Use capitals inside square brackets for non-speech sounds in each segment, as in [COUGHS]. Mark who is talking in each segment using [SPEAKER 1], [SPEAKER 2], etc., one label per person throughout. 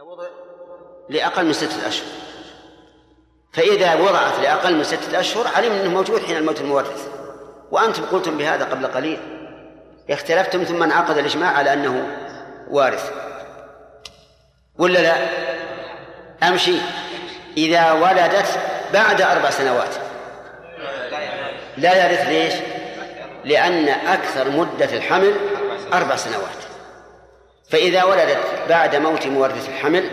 [SPEAKER 1] وضع لأقل من ستة أشهر. فإذا وضعت لأقل من ستة أشهر علم أنه موجود حين الموت المورث. وأنتم قلتم بهذا قبل قليل. اختلفتم ثم انعقد الإجماع على أنه وارث. ولا لا؟ أمشي. إذا ولدت بعد أربع سنوات. لا يرث ليش؟ لأن أكثر مدة الحمل أربع سنوات. فإذا ولدت بعد موت مورث الحمل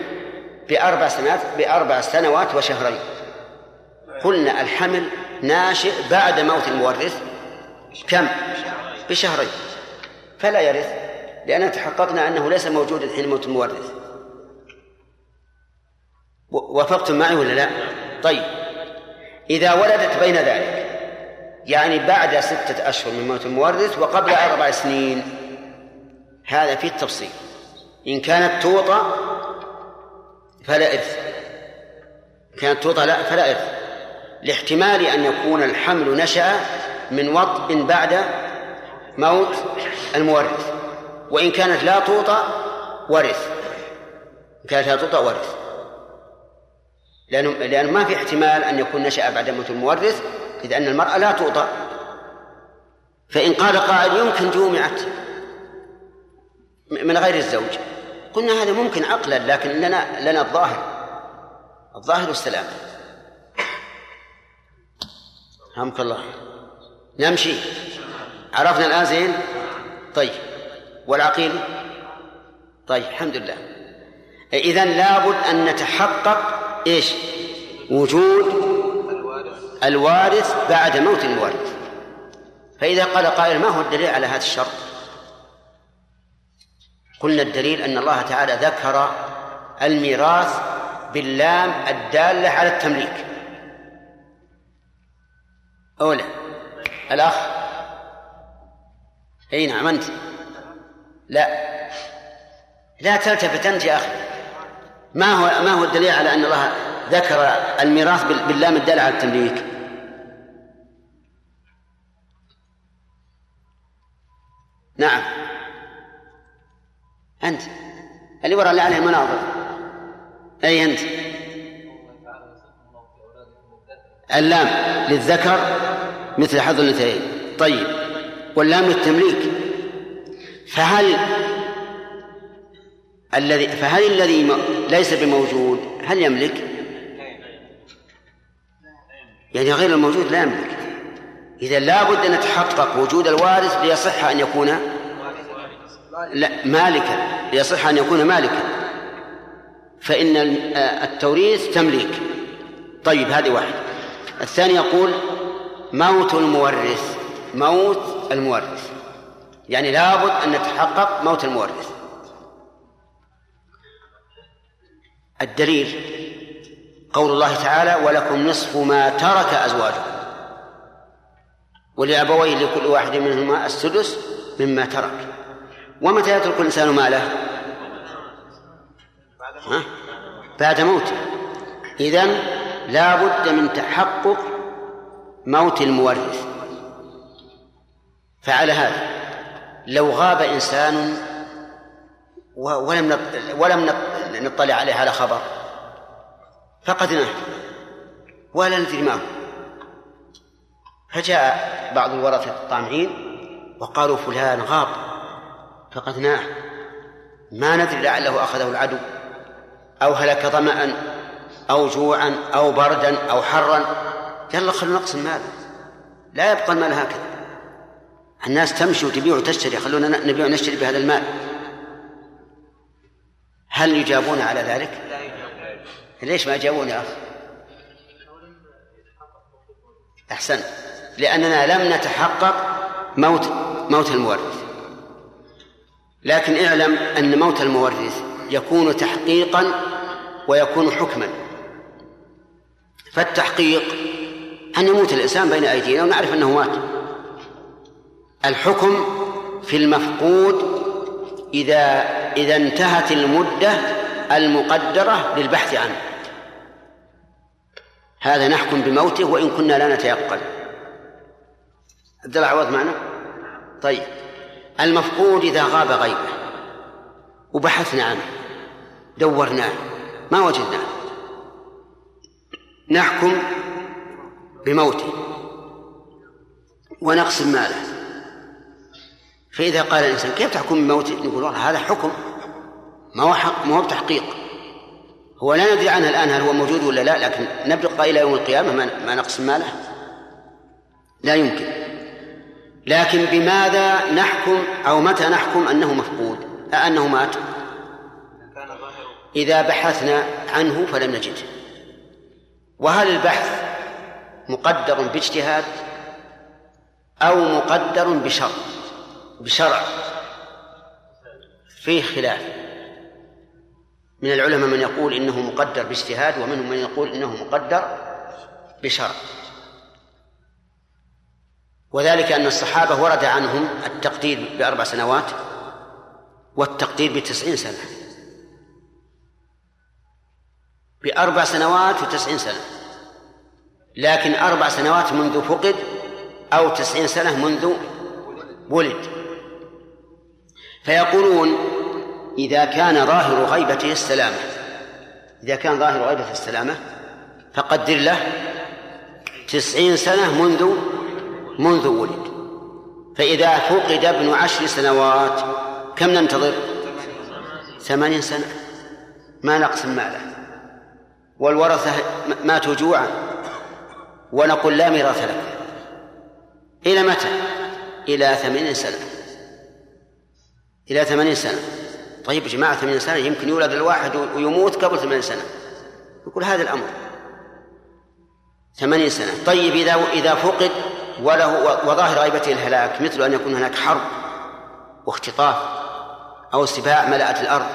[SPEAKER 1] بأربع سنوات بأربع سنوات وشهرين قلنا الحمل ناشئ بعد موت المورث كم؟ بشهرين فلا يرث لأننا تحققنا أنه ليس موجودا حين موت المورث وافقتم معي ولا لا؟ طيب إذا ولدت بين ذلك يعني بعد ستة أشهر من موت المورث وقبل أربع سنين هذا فيه التفصيل. إن كانت توطى فلا إرث. إن كانت توطى لا فلا إرث. لاحتمال أن يكون الحمل نشأ من وطء بعد موت المورث. وإن كانت لا توطى ورث. إن كانت لا توطى ورث. لأنه لأنه ما في احتمال أن يكون نشأ بعد موت المورث إذ أن المرأة لا توطى فإن قال قائل يمكن جومعت من غير الزوج. قلنا هذا ممكن عقلا لكن لنا لنا الظاهر. الظاهر والسلام. رحمك الله. نمشي. عرفنا الآن زين؟ طيب. والعقيل؟ طيب الحمد لله. إذا لابد أن نتحقق إيش؟ وجود الوارث بعد موت المورث فإذا قال قائل ما هو الدليل على هذا الشرط؟ قلنا الدليل أن الله تعالى ذكر الميراث باللام الدالة على التمليك. أولا الأخ. أي نعم أنت. لا. لا تلتفت أنت يا أخي. ما هو ما هو الدليل على أن الله ذكر الميراث باللام الدالة على التمليك؟ نعم. أنت. اللي وراء اللي عليه المناظر أي أنت؟ اللام للذكر مثل حظ الأنثيين. طيب. واللام للتمليك. فهل الذي فهل الذي ليس بموجود هل يملك؟ يعني غير الموجود لا يملك. إذا لابد أن نتحقق وجود الوارث ليصح أن يكون لا مالكا. ليصح أن يكون مالكا. فإن التوريث تمليك. طيب هذه واحد الثاني يقول موت المورث. موت المورث. يعني لابد أن نتحقق موت المورث. الدليل. قول الله تعالى ولكم نصف ما ترك أزواجكم. ولأبويه لكل واحد منهما السدس مما ترك. ومتى يترك الإنسان ماله؟ ها؟ بعد موته إذن لا بد من تحقق موت المورث. فعلى هذا لو غاب إنسان ولم ولم نطلع عليه على خبر فقدناه ولا ندري ما فجاء بعض الورثة الطامعين وقالوا فلان غاب. فقدناه. ما ندري لعله أخذه العدو. أو هلك ظمأ أو جوعا أو بردا أو حرا. يلا خلونا نقسم المال لا يبقى المال هكذا. الناس تمشي وتبيع وتشتري. خلونا نبيع ونشتري بهذا المال. هل يجابون على ذلك؟ ليش ما يجابون يا أخ؟ أحسن لأننا لم نتحقق موت موت المورث. لكن اعلم أن موت المورث يكون تحقيقا ويكون حكما. فالتحقيق أن يموت الإنسان بين أيدينا ونعرف أنه مات. الحكم في المفقود إذا إذا انتهت المدة المقدرة للبحث عنه. هذا نحكم بموته وإن كنا لا نتيقن. عبد الله عوض معنا؟ طيب. المفقود إذا غاب غيبة. وبحثنا عنه. دورناه. ما وجدناه. نحكم بموته. ونقسم ماله. فإذا قال الإنسان كيف تحكم بموته؟ نقول والله هذا حكم. ما هو حق ما هو بتحقيق. هو لا ندري عنه الآن هل هو موجود ولا لا لكن نبقى إلى يوم القيامة ما نقسم ماله. لا يمكن. لكن بماذا نحكم أو متى نحكم أنه مفقود؟ أنه مات؟ إذا بحثنا عنه فلم نجده وهل البحث مقدر باجتهاد أو مقدر بشرع بشرع. فيه خلاف. من العلماء من يقول إنه مقدر باجتهاد ومنهم من يقول إنه مقدر بشرع. وذلك أن الصحابة ورد عنهم التقدير بأربع سنوات والتقدير بتسعين سنة. بأربع سنوات وتسعين سنة. لكن أربع سنوات منذ فقد أو تسعين سنة منذ ولد. فيقولون إذا كان ظاهر غيبته السلامة. إذا كان ظاهر غيبته السلامة فقدر له تسعين سنة منذ منذ ولد. فإذا فقد ابن عشر سنوات كم ننتظر؟ ثمانين سنة. ما نقسم ماله. والورثة ماتوا جوعا. ونقول لا ميراث لكم إلى متى؟ إلى ثمانين سنة. إلى ثمانين سنة. طيب يا جماعة ثمانين سنة يمكن يولد الواحد ويموت قبل ثمانين سنة. يقول هذا الأمر. ثمانين سنة. طيب إذا إذا فقد وله وظاهر غيبته الهلاك مثل أن يكون هناك حرب واختطاف أو سباع ملأت الأرض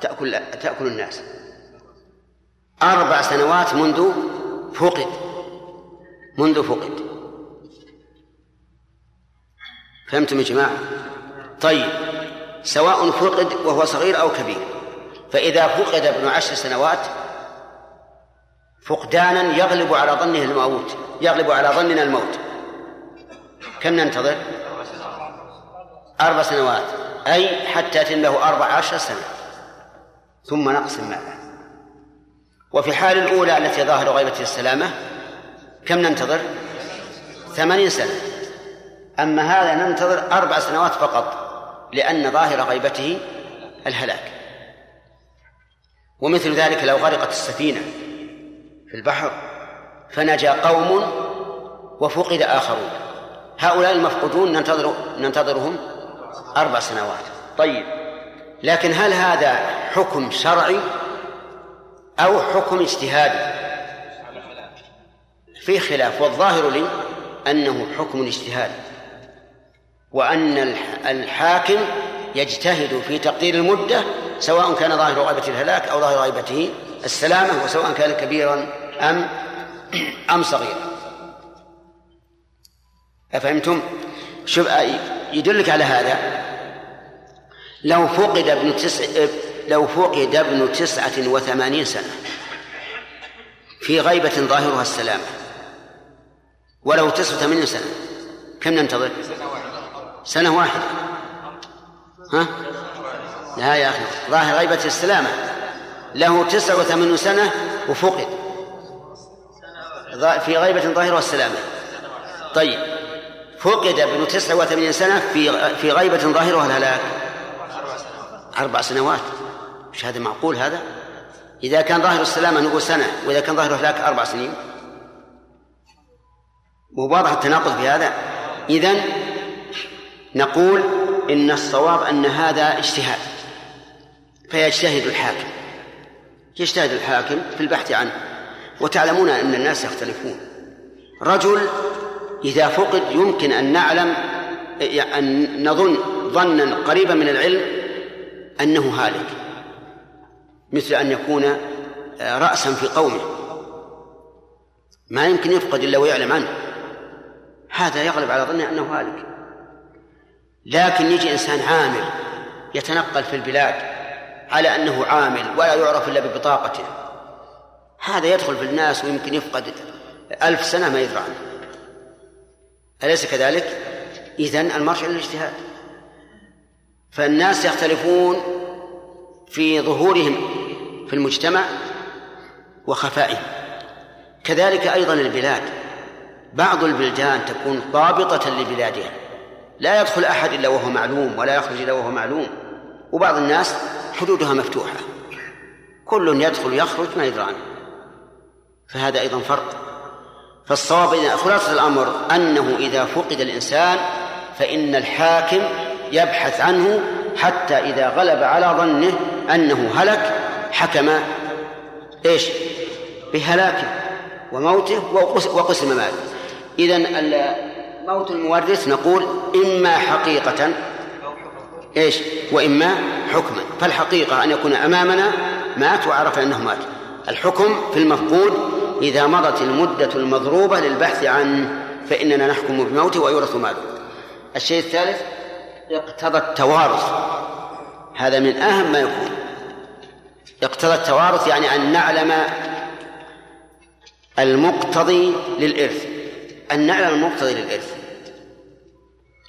[SPEAKER 1] تأكل تأكل الناس. أربع سنوات منذ فقد منذ فقد. فهمتم يا جماعة؟ طيب سواء فقد وهو صغير أو كبير فإذا فقد ابن عشر سنوات فقدانا يغلب على ظنه الموت يغلب على ظننا الموت. كم ننتظر؟ أربع سنوات. أي حتى يتم له أربع عشر سنة. ثم نقسم ماله وفي الحال الأولى التي ظاهر غيبة السلامة كم ننتظر؟ ثمانين سنة. أما هذا ننتظر أربع سنوات فقط لأن ظاهر غيبته الهلاك. ومثل ذلك لو غرقت السفينة في البحر فنجا قوم وفقد آخرون. هؤلاء المفقودون ننتظر ننتظرهم أربع سنوات. طيب لكن هل هذا حكم شرعي أو حكم اجتهادي؟ في خلاف والظاهر لي أنه حكم اجتهادي وأن الحاكم يجتهد في تقدير المدة سواء كان ظاهر غيبة الهلاك أو ظاهر غيبته السلامة وسواء كان كبيرا أم [CLEARS THROAT] أم صغيرا. أفهمتم؟ شوف يدلك على هذا لو فقد ابن تسع لو فقد ابن تسعة وثمانين سنة في غيبة ظاهرها السلامة ولو تسعة وثمانين سنة كم ننتظر؟ سنة واحدة ها؟ لا يا أخي ظاهر غيبة السلامة له تسعة وثمانون سنة وفقد في غيبة ظاهرها السلامة طيب فقد ابن تسعة وثمانين سنة في في غيبة ظاهرها الهلاك أربع سنوات. مش هذا معقول هذا؟ إذا كان ظاهر السلامة نقول سنة وإذا كان ظاهر الهلاك أربع سنين. واضح التناقض في هذا؟ إذن نقول إن الصواب أن هذا اجتهاد. فيجتهد الحاكم. يجتهد الحاكم في البحث عنه. وتعلمون أن الناس يختلفون. رجل إذا فقد يمكن أن نعلم أن نظن ظنا قريبا من العلم أنه هالك مثل أن يكون رأسا في قومه. ما يمكن يفقد إلا ويعلم عنه. هذا يغلب على ظنه أنه هالك. لكن يجي إنسان عامل يتنقل في البلاد على أنه عامل ولا يعرف إلا ببطاقته هذا يدخل في الناس ويمكن يفقد ألف سنة ما يدرى عنه. أليس كذلك؟ إذن المرجع للاجتهاد فالناس يختلفون في ظهورهم في المجتمع وخفائه كذلك أيضا البلاد. بعض البلدان تكون ضابطة لبلادها. لا يدخل أحد إلا وهو معلوم ولا يخرج إلا وهو معلوم. وبعض الناس حدودها مفتوحة. كل يدخل يخرج ما يدرى عنه فهذا أيضا فرق. فالصواب إذا خلاصة الأمر أنه إذا فقد الإنسان فإن الحاكم يبحث عنه حتى إذا غلب على ظنه أنه هلك حكم إيش؟ بهلاكه وموته وقسم ماله. إذن موت المورث نقول إما حقيقة إيش؟ وإما حكما. فالحقيقة أن يكون أمامنا مات وعرف أنه مات. الحكم في المفقود إذا مضت المدة المضروبة للبحث عنه فإننا نحكم بموته ويورث ماله. الشيء الثالث اقتضى التوارث. هذا من أهم ما يكون. اقتضى التوارث يعني أن نعلم المقتضي للإرث. أن نعلم المقتضي للإرث.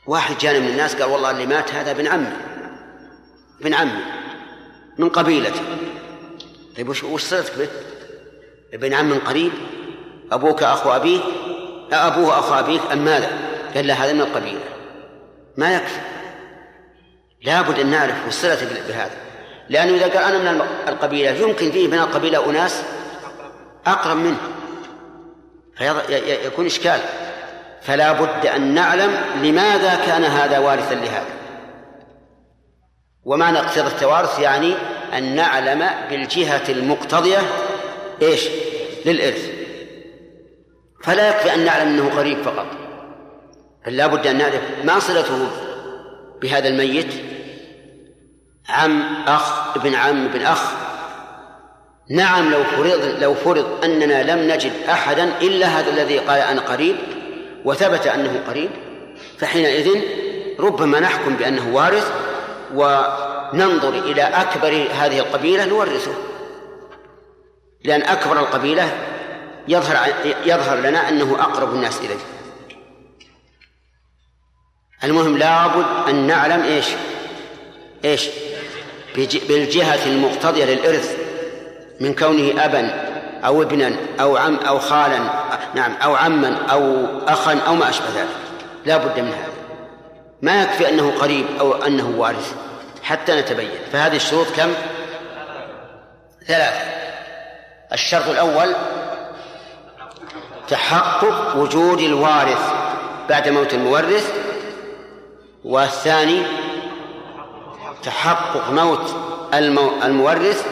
[SPEAKER 1] واحد جاني من الناس قال والله اللي مات هذا ابن عمي. ابن عمي. من قبيلتي طيب وش وش صلتك به؟ ابن عم قريب أبوك أخو أبيه أبوه أخو أبيك أم ماذا؟ قال لا هذا من القبيلة. ما يكفي. لابد أن نعرف الصلة بهذا. لأنه إذا قال أنا من القبيلة يمكن فيه من القبيلة أناس أقرب منه. فيكون إشكال. فلا بد أن نعلم لماذا كان هذا وارثا لهذا. ومعنى اقتضى التوارث يعني أن نعلم بالجهة المقتضية إيش؟ للإرث. فلا يكفي أن نعلم أنه قريب فقط. بل لا بد أن نعرف ما صلته بهذا الميت؟ عم أخ ابن عم ابن أخ. نعم لو فرض لو فرض أننا لم نجد أحدا إلا هذا الذي قال أنا قريب وثبت أنه قريب فحينئذ ربما نحكم بأنه وارث وننظر إلى أكبر هذه القبيلة نورثه. لأن أكبر القبيلة يظهر يظهر لنا أنه أقرب الناس إليه. المهم لابد أن نعلم إيش؟ إيش؟ بالجهة المقتضية للإرث من كونه أبا أو ابنا أو عم أو خالا نعم أو عما أو أخا أو ما أشبه ذلك. لا بد من هذا. ما يكفي أنه قريب أو أنه وارث حتى نتبين. فهذه الشروط كم؟ ثلاثة. الشرط الأول تحقق وجود الوارث بعد موت المورث والثاني تحقق موت المورث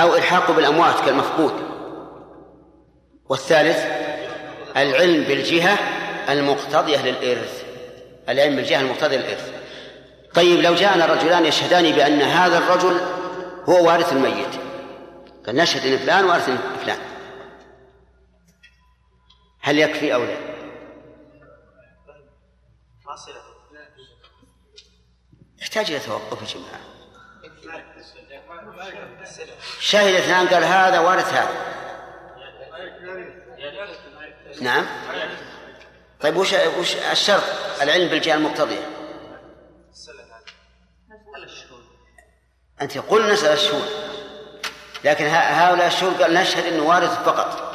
[SPEAKER 1] أو إلحاقه بالأموات كالمفقود. والثالث العلم بالجهة المقتضية للإرث. العلم بالجهة المقتضية للإرث. طيب لو جاءنا رجلان يشهدان بأن هذا الرجل هو وارث الميت. قال نشهد إن فلان وأرث فلان. هل يكفي أو لا؟ يحتاج إلى توقف يا جماعة. شهد اثنان قال هذا وارث هذا. نعم. طيب وش وش الشرط؟ العلم بالجهة المقتضية. أنت قل نسال الشهود. لكن هؤلاء الشهود قال نشهد إنه وارث فقط.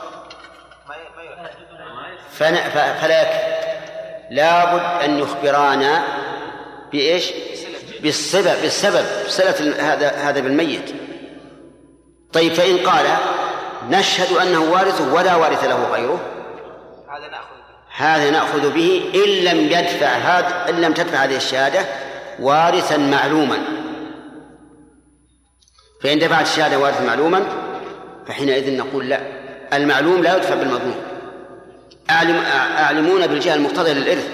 [SPEAKER 1] فلا يكفي لابد أن يخبرانا بإيش؟ بالسبب بالسبب صلة هذا هذا بالميت. طيب فإن قال نشهد أنه وارث ولا وارث له غيره هذا نأخذ هذا نأخذ به إن لم يدفع هذا إن لم تدفع هذه الشهادة وارثا معلوما. فإن دفعت الشهادة وارثا معلوما فحينئذ نقول لا. المعلوم لا يدفع بالمضمون أعلم أعلمون بالجهة المقتضية للإرث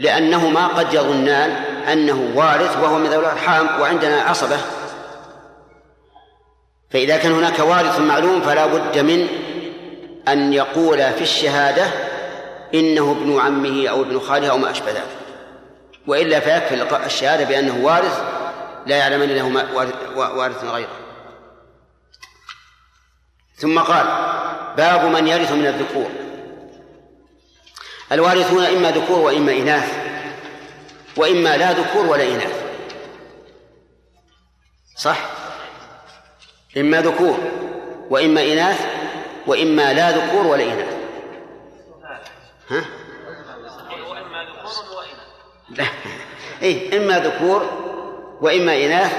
[SPEAKER 1] لأنهما قد يظنان أنه وارث وهو من ذوي الأرحام وعندنا عصبة. فإذا كان هناك وارث معلوم فلا بد من أن يقول في الشهادة إنه ابن عمه أو ابن خاله أو ما أشبه ذلك. وإلا فيكفي الشهادة بأنه وارث لا يعلم أن له وارث غيره. ثم قال باب من يرث من الذكور. الوارثون إما ذكور وإما إناث وإما لا ذكور ولا إناث. صح؟ إما ذكور وإما إناث وإما لا ذكور ولا إناث. ها؟ لا. إيه إما ذكور وإما إناث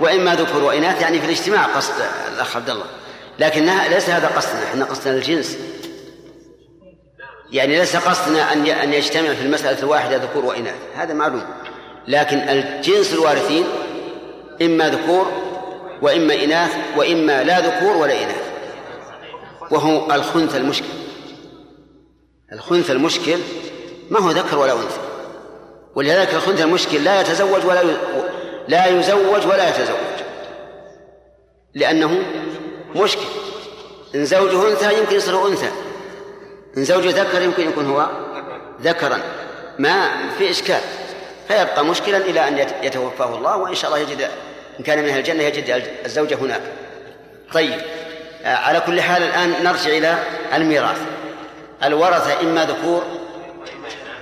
[SPEAKER 1] وإما ذكور وإناث يعني في الاجتماع قصد الأخ عبد الله لكنها ليس هذا قصدنا إحنا قصدنا الجنس يعني ليس قصدنا أن أن يجتمع في المسألة الواحدة ذكور وإناث. هذا معلوم. لكن الجنس الوارثين إما ذكور وإما إناث وإما لا ذكور ولا إناث. وهو الخنث المشكل. الخنث المشكل ما هو ذكر ولا أنثى. ولذلك الخنث المشكل لا يتزوج ولا لا يزوج ولا يتزوج. لأنه مشكل. إن زوجه أنثى يمكن يصير أنثى. إن زوجه ذكر يمكن يكون هو ذكرا. ما في إشكال. فيبقى مشكلا إلى أن يتوفاه الله وإن شاء الله يجد إن كان من أهل الجنة يجد الزوجة هناك. طيب. على كل حال الآن نرجع إلى الميراث. الورثة إما ذكور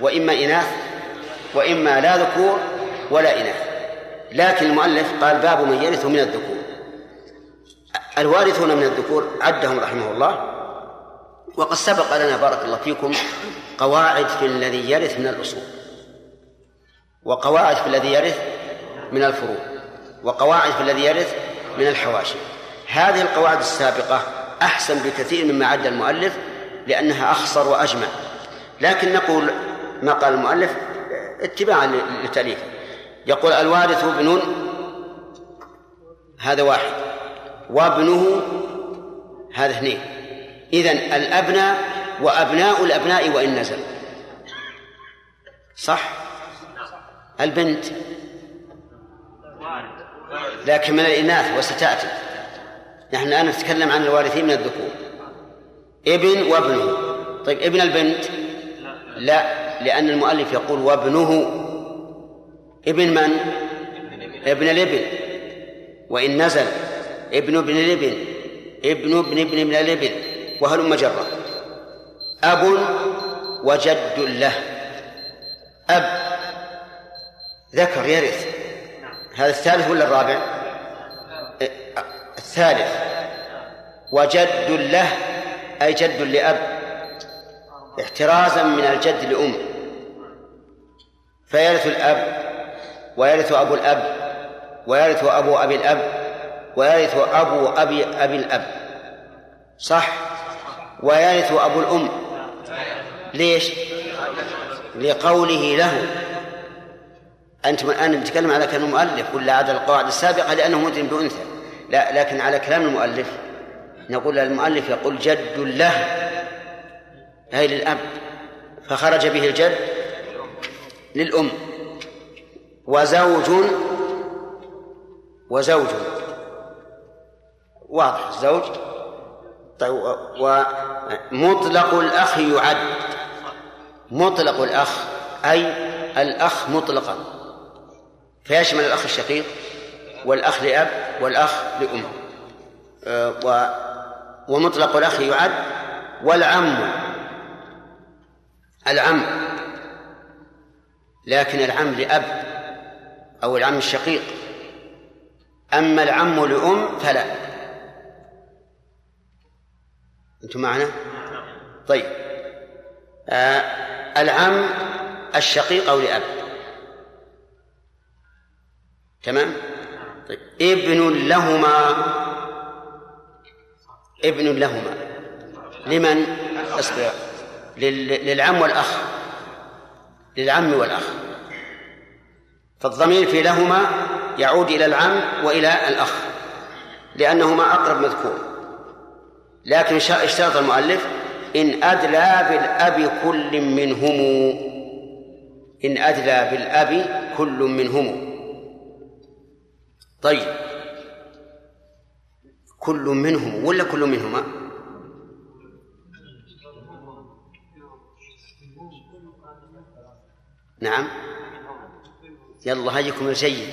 [SPEAKER 1] وإما إناث وإما لا ذكور ولا إناث. لكن المؤلف قال باب من يرث من الذكور. الوارثون من الذكور عدهم رحمه الله. وقد سبق لنا بارك الله فيكم قواعد في الذي يرث من الأصول. وقواعد في الذي يرث من الفروع. وقواعد في الذي يرث من الحواشي. هذه القواعد السابقة أحسن بكثير مما عد المؤلف لأنها أخصر وأجمع. لكن نقول ما قال المؤلف اتباعا للتأليف يقول الوارث ابن هذا واحد وابنه هذا اثنين. إذن الأبناء وأبناء الأبناء وإن نزل. صح؟ البنت. لكن من الإناث وستأتي نحن الآن نتكلم عن الوارثين من الذكور. ابن وابنه. طيب ابن البنت؟ لا لأن المؤلف يقول وابنه ابن من؟ ابن الابن وإن نزل ابن ابن الابن ابن ابن ابن ابن الابن وهلم جرا أب وجد له. أب. ذكر يرث. هذا الثالث ولا الرابع؟ الثالث. وجد له أي جد لأب. احترازا من الجد لأم. فيرث الأب. ويرث أبو الأب ويرث أبو أبي الأب ويرث أبو أبي أبي الأب. صح؟ ويرث أبو الأم. ليش؟ لقوله له. أنتم الآن نتكلم على كلام المؤلف ولا على القواعد السابقة؟ لأنه مدرم بأنثى. لا لكن على كلام المؤلف. نقول المؤلف يقول جد له. أي للأب. فخرج به الجد للأم. وزوج وزوج. واضح الزوج؟ طيب ومطلق الأخ يعد. مطلق الأخ أي الأخ مطلقا. فيشمل الأخ الشقيق والأخ لأب والأخ لأم. أه ومطلق الأخ يعد والعم. العم. لكن العم لأب. أو العم الشقيق. أما العم لأم فلا. أنتم معنا؟ طيب. آه العم الشقيق أو لأب تمام؟ طيب. ابن لهما. ابن لهما. لمن؟ أصبر. للعم والأخ. للعم والأخ. فالضمير في لهما يعود إلى العم وإلى الأخ لأنهما أقرب مذكور. لكن اشترط المؤلف إن أدلى بالأب كل منهم. إن أدلى بالأب كل منهم. طيب. كل منهم ولا كل منهما؟ نعم. يلا هيكم الجيد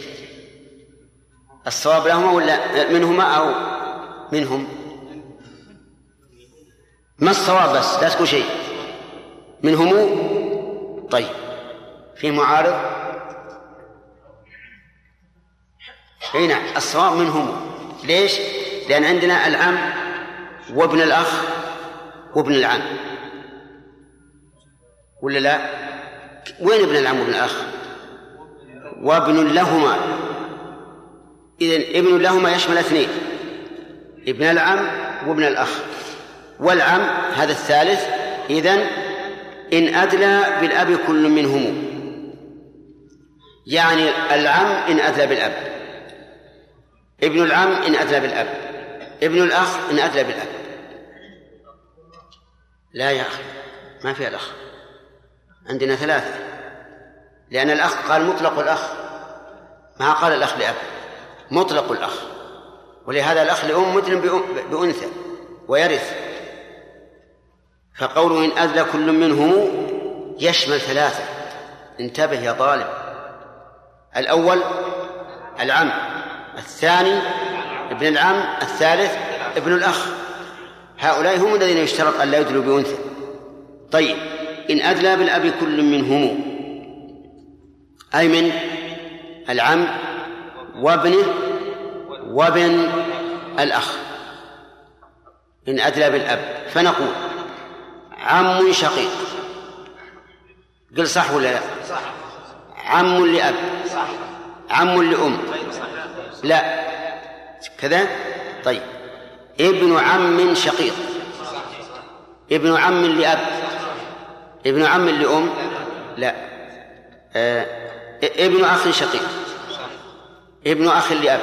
[SPEAKER 1] الصواب لهما ولا منهما أو منهم؟ ما الصواب بس؟ لا تقول شيء. منهم؟ طيب. في معارض؟ أي نعم. الصواب منهم. ليش؟ لأن عندنا العم وابن الأخ وابن العم. ولا لا؟ وين ابن العم وابن الأخ؟ وابن لهما. إذن ابن لهما يشمل اثنين ابن العم وابن الأخ. والعم هذا الثالث إذن إن أدلى بالأب كل منهم يعني العم إن أدلى بالأب ابن العم إن أدلى بالأب ابن الأخ إن أدلى بالأب. لا يا أخي ما في الأخ. عندنا ثلاثة. لأن الأخ قال مطلق الأخ. ما قال الأخ لأب. مطلق الأخ. ولهذا الأخ لأم مثل بأنثى ويرث. فقوله إن أدلى كل منهم يشمل ثلاثة. انتبه يا طالب. الأول العم الثاني ابن العم الثالث ابن الأخ. هؤلاء هم الذين يشترط أن لا يدلوا بأنثى. طيب إن أدلى بالأب كل منهم أي من العم وابنه وابن الأخ. إن أدلى بالأب. فنقول عم شقيق. قل صح ولا لا؟ عم لأب. عم لأم. لا. كذا؟ طيب. ابن عم شقيق. ابن عم لأب. ابن عم لأم. لا. آه. ابن أخ شقيق. ابن أخ لأب.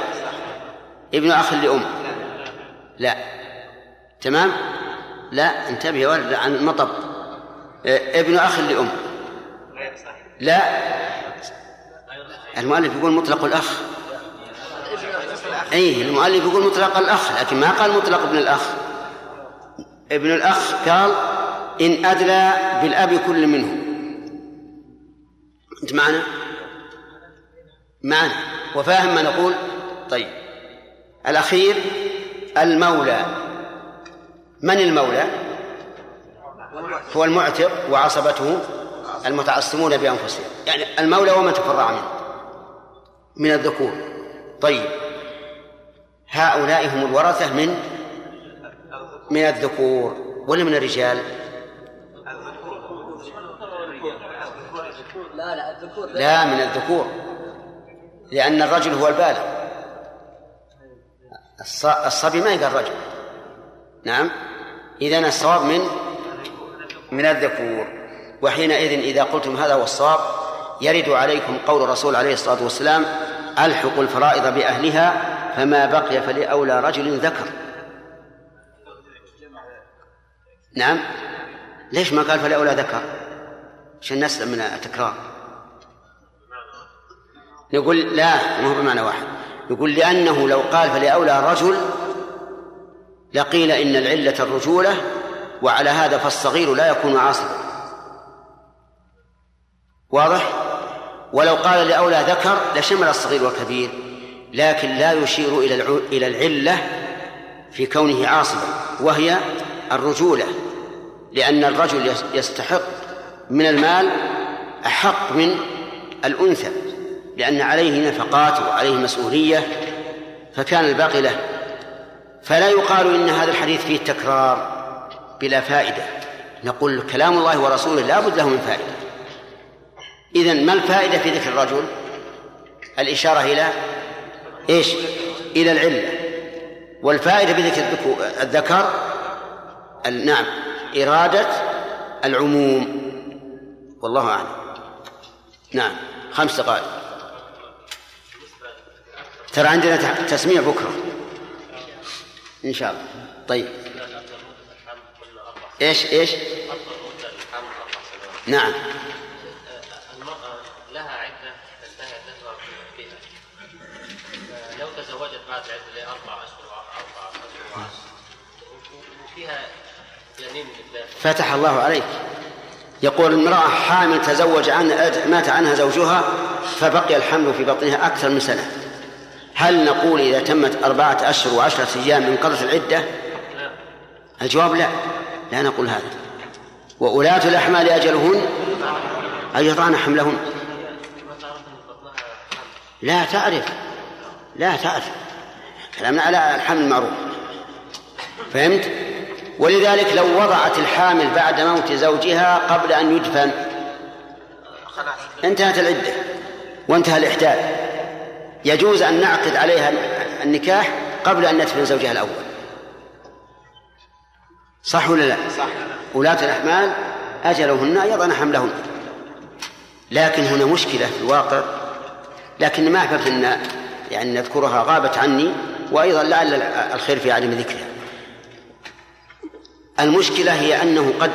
[SPEAKER 1] ابن أخ لأم. لا. تمام؟ لا انتبه يا ولد عن المطب. آه. ابن أخ لأم. لا. المؤلف يقول مطلق الأخ. أي المؤلف يقول مطلق الأخ لكن ما قال مطلق ابن الأخ. ابن الأخ قال إن أدلى بالأب كل منهم. أنت معنا؟ معنا. وفاهم ما نقول؟ طيب. الأخير المولى. من المولى؟ هو المعتق وعصبته المتعصمون بأنفسهم. يعني المولى ومن تفرع منه. من الذكور. طيب. هؤلاء هم الورثة من؟ من الذكور. ولا من الرجال؟ لا لا الذكور. لا من الذكور. لأن الرجل هو البالغ. الصبي ما يقال رجل. نعم. إذا الصواب من من الذكور. وحينئذ إذا قلتم هذا هو الصواب يرد عليكم قول الرسول عليه الصلاة والسلام ألحقوا الفرائض بأهلها فما بقي فلأولى رجل ذكر. نعم. ليش ما قال فلأولى ذكر؟ عشان نسلم من التكرار. نقول لا ما هو بمعنى واحد. يقول لأنه لو قال فلأولى رجل لقيل إن العلة الرجولة وعلى هذا فالصغير لا يكون عاصبا واضح؟ ولو قال لأولى ذكر لشمل الصغير والكبير لكن لا يشير إلى إلى العلة في كونه عاصبا وهي الرجولة لأن الرجل يستحق من المال أحق من الأنثى. لأن عليه نفقات وعليه مسؤولية فكان الباقي له. فلا يقال إن هذا الحديث فيه تكرار بلا فائدة. نقول كلام الله ورسوله لا بد له من فائدة. إذن ما الفائدة في ذكر الرجل؟ الإشارة إلى إيش؟ إلى العلة. والفائدة بذكر الذكر نعم إرادة العموم. والله أعلم. نعم خمس دقائق. ترى عندنا تسميع بكرة. إن شاء الله. طيب. إيش إيش؟ نعم.
[SPEAKER 2] المرأة لها عدة تنتهي عدتها فيها. لو تزوجت بعد العدة لأربع أشهر وأربع أشهر وفيها جنين
[SPEAKER 1] فتح الله عليك. يقول امرأة حامل تزوج عن مات عنها زوجها فبقي الحمل في بطنها أكثر من سنة. هل نقول إذا تمت أربعة أشهر وعشرة أيام انقضت العدة؟ الجواب لا لا نقول هذا. وأولاة الأحمال أجلهن أن يضعن حملهن. لا تعرف لا تعرف. كلامنا على الحمل المعروف. فهمت؟ ولذلك لو وضعت الحامل بعد موت زوجها قبل أن يدفن انتهت العدة وانتهى الإحداث. يجوز أن نعقد عليها النكاح قبل أن ندفن زوجها الأول. صح ولا لا؟ صح. ولاة الأحمال أجلهن يضعن حملهن. لكن هنا مشكلة في الواقع لكن ما أحببت أن يعني نذكرها غابت عني وأيضا لعل الخير في عدم ذكرها. المشكلة هي أنه قد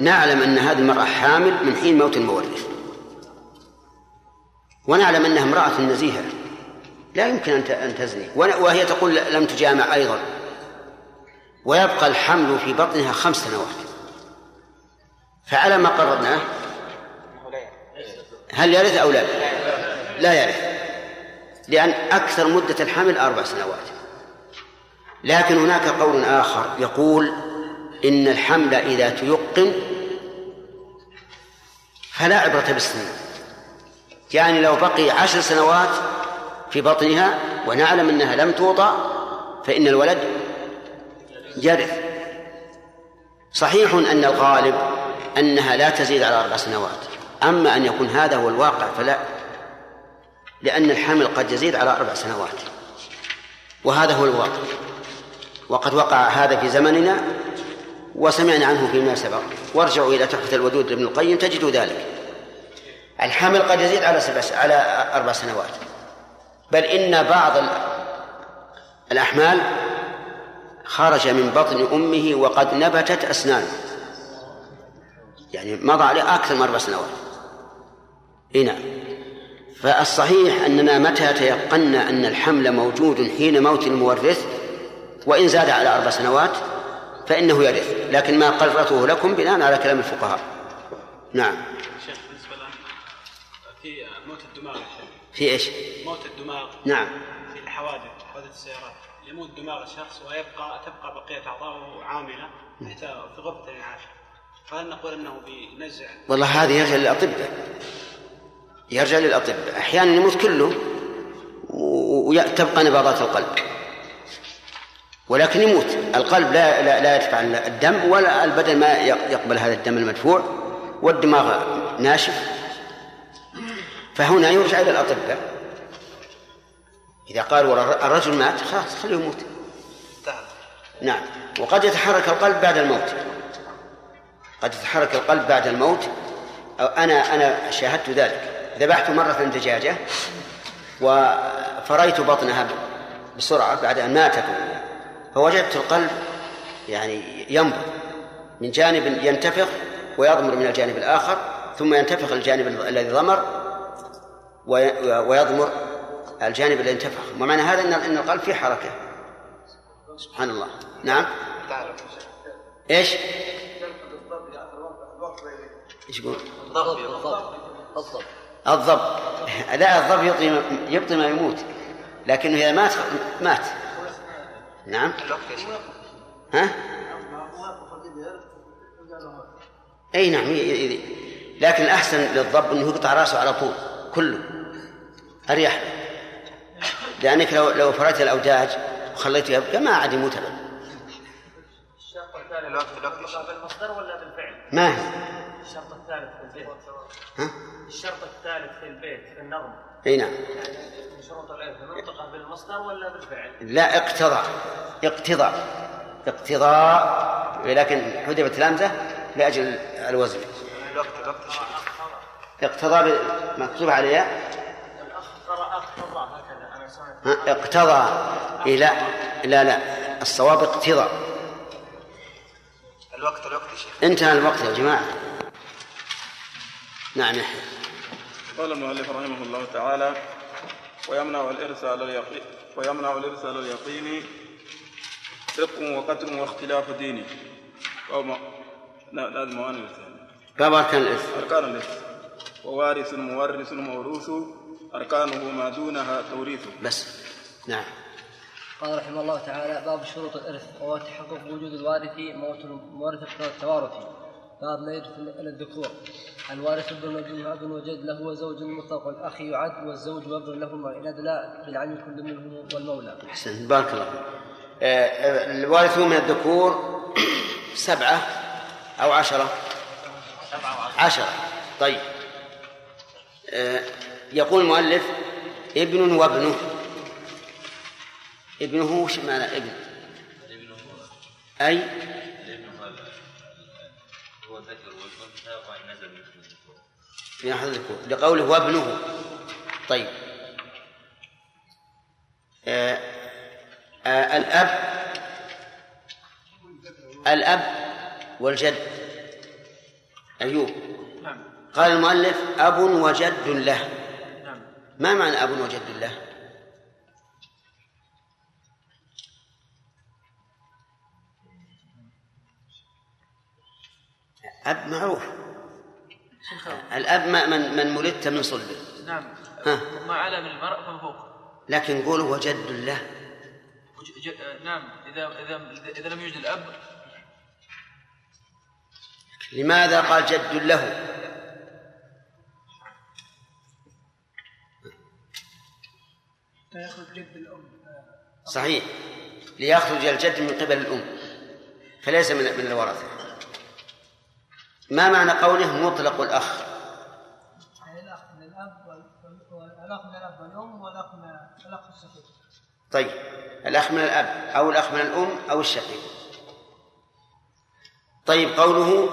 [SPEAKER 1] نعلم أن هذه المرأة حامل من حين موت المورث. ونعلم أنها امرأة نزيهة. لا يمكن أن تزني. وهي تقول لم تجامع أيضا. ويبقى الحمل في بطنها خمس سنوات. فعلى ما قررناه هل يرث أو لا؟ لا يرث. لأن أكثر مدة الحمل أربع سنوات. لكن هناك قول آخر يقول إن الحمل إذا تيقن فلا عبرة بالسنين. يعني لو بقي عشر سنوات في بطنها ونعلم أنها لم توضع فإن الولد يرث صحيح أن الغالب أنها لا تزيد على أربع سنوات أما أن يكون هذا هو الواقع فلا لأن الحمل قد يزيد على أربع سنوات. وهذا هو الواقع. وقد وقع هذا في زمننا وسمعنا عنه فيما سبق. وارجعوا إلى تحفة الودود لابن القيم تجدوا ذلك. الحمل قد يزيد على سبع على أربع سنوات. بل إن بعض الأحمال خرج من بطن أمه وقد نبتت أسنانه. يعني مضى عليه أكثر من أربع سنوات. إيه نعم. فالصحيح أننا متى تيقنا أن الحمل موجود حين موت المورث؟ وإن زاد على أربع سنوات فإنه يرث. لكن ما قررته لكم بناء على كلام الفقهاء. نعم.
[SPEAKER 3] شيخ بالنسبة في موت الدماغ
[SPEAKER 1] في إيش؟
[SPEAKER 3] موت الدماغ.
[SPEAKER 1] نعم.
[SPEAKER 3] في الحوادث حوادث السيارات. يموت دماغ الشخص ويبقى تبقى بقية أعضائه عاملة تحت في غرفة الإنعاش فهل نقول أنه بنزع
[SPEAKER 1] والله هذه يرجع للأطباء. يرجع للأطباء. أحيانا يموت كله وتبقى نبضات القلب. ولكن يموت. القلب لا لا, لا يدفع الدم ولا البدن ما يقبل هذا الدم المدفوع والدماغ ناشف. فهنا يرجع إلى الأطباء. إذا قالوا الرجل مات خلاص خليه يموت. نعم. وقد يتحرك القلب بعد الموت. قد يتحرك القلب بعد الموت. أو أنا أنا شاهدت ذلك. ذبحت مرة دجاجة وفريت بطنها بسرعة بعد أن ماتت. فوجدت القلب يعني ينبض. من جانب ينتفخ ويضمر من الجانب الآخر ثم ينتفخ الجانب الذي ضمر ويضمر الجانب الذي انتفخ. ومعنى هذا ان إن القلب فيه حركة. سبحان الله. نعم. إيش؟ إيش يقول؟ الضب الضب الضب لا الضب يبطي يبطي ما يموت. لكنه إذا مات مات. نعم. ها؟ إي نعم لكن الأحسن للضب إنه يقطع رأسه على طول كله. أريح. لأنك لو لو فريت الأوداج وخليته يبقى ما عاد يموت ابدا
[SPEAKER 2] الشرط الثالث بالمصدر ولا بالفعل؟
[SPEAKER 1] ما هي؟
[SPEAKER 2] الشرط الثالث في البيت.
[SPEAKER 1] ها؟
[SPEAKER 2] الشرط الثالث في البيت في النظم.
[SPEAKER 1] إي نعم.
[SPEAKER 2] من شروط العلم نطقه بالمصدر ولا بالفعل؟
[SPEAKER 1] لا اقتضى اقتضاء. اقتضاء لكن حذفت الهمزه لأجل الوزن. اقتضى مكتوب عليها.
[SPEAKER 2] قرأ اقتضى هكذا. سمعت
[SPEAKER 1] ها، اقتضى إيه لا لا. لا الصواب اقتضى.
[SPEAKER 4] الوقت الوقت يا شيخ.
[SPEAKER 1] انتهى الوقت يا جماعة. نعم يحيى.
[SPEAKER 5] قال المؤلف رحمه الله تعالى ويمنع الإرث على اليقين ويمنع الإرث على اليقين رق وقدر واختلاف ديني أو ما لا لازم موانع الإرث
[SPEAKER 1] باب اركان الارث
[SPEAKER 5] أركان الإرث ووارث مورث موروث أركانه ما دونها توريث
[SPEAKER 1] بس. نعم.
[SPEAKER 6] قال رحمه الله تعالى باب شروط الإرث وهو تحقق وجود الوارث موت المورث التوارثي باب لا يرث إلا الذكور. الوارث ابن وجد أب وجد له وزوج مطلق الأخ يعد والزوج وابن له إن أدلى بالعين كل منهم والمولى.
[SPEAKER 1] أحسن. بارك الله فيك. آه، الوارثون من الذكور [CLEARS THROAT] سبعة أو عشرة؟ عشرة. طيب. آه، يقول المؤلف ابن وابنه. ابنه وش معنى ابن؟ أي؟
[SPEAKER 4] هو ذكر والأنثى وإن نزل مثل الذكور
[SPEAKER 1] لقوله وابنه. طيب. آه آه الأب الأب والجد. أيوب
[SPEAKER 2] نعم.
[SPEAKER 1] قال المؤلف أب وجد له. ما معنى أب وجد له أب معروف. الأب ما من من ولدت من صلبه
[SPEAKER 2] نعم.
[SPEAKER 1] ها.
[SPEAKER 2] ما على من المرء فوق.
[SPEAKER 1] لكن قول وجد له.
[SPEAKER 2] وج- ج- نعم. إذا إذا إذا لم يوجد الأب.
[SPEAKER 1] لماذا قال جد له؟
[SPEAKER 3] يخرج جد الأم.
[SPEAKER 1] صحيح. ليخرج الجد من قبل الأم. فليس من من الورثة. ما معنى قوله مطلق الأخ؟
[SPEAKER 3] يعني الأخ من الأب وال- والأخ من الأب والأم والأخ من الأخ الشقيق.
[SPEAKER 1] طيب. الأخ من الأب أو الأخ من الأم أو الشقيق. طيب قوله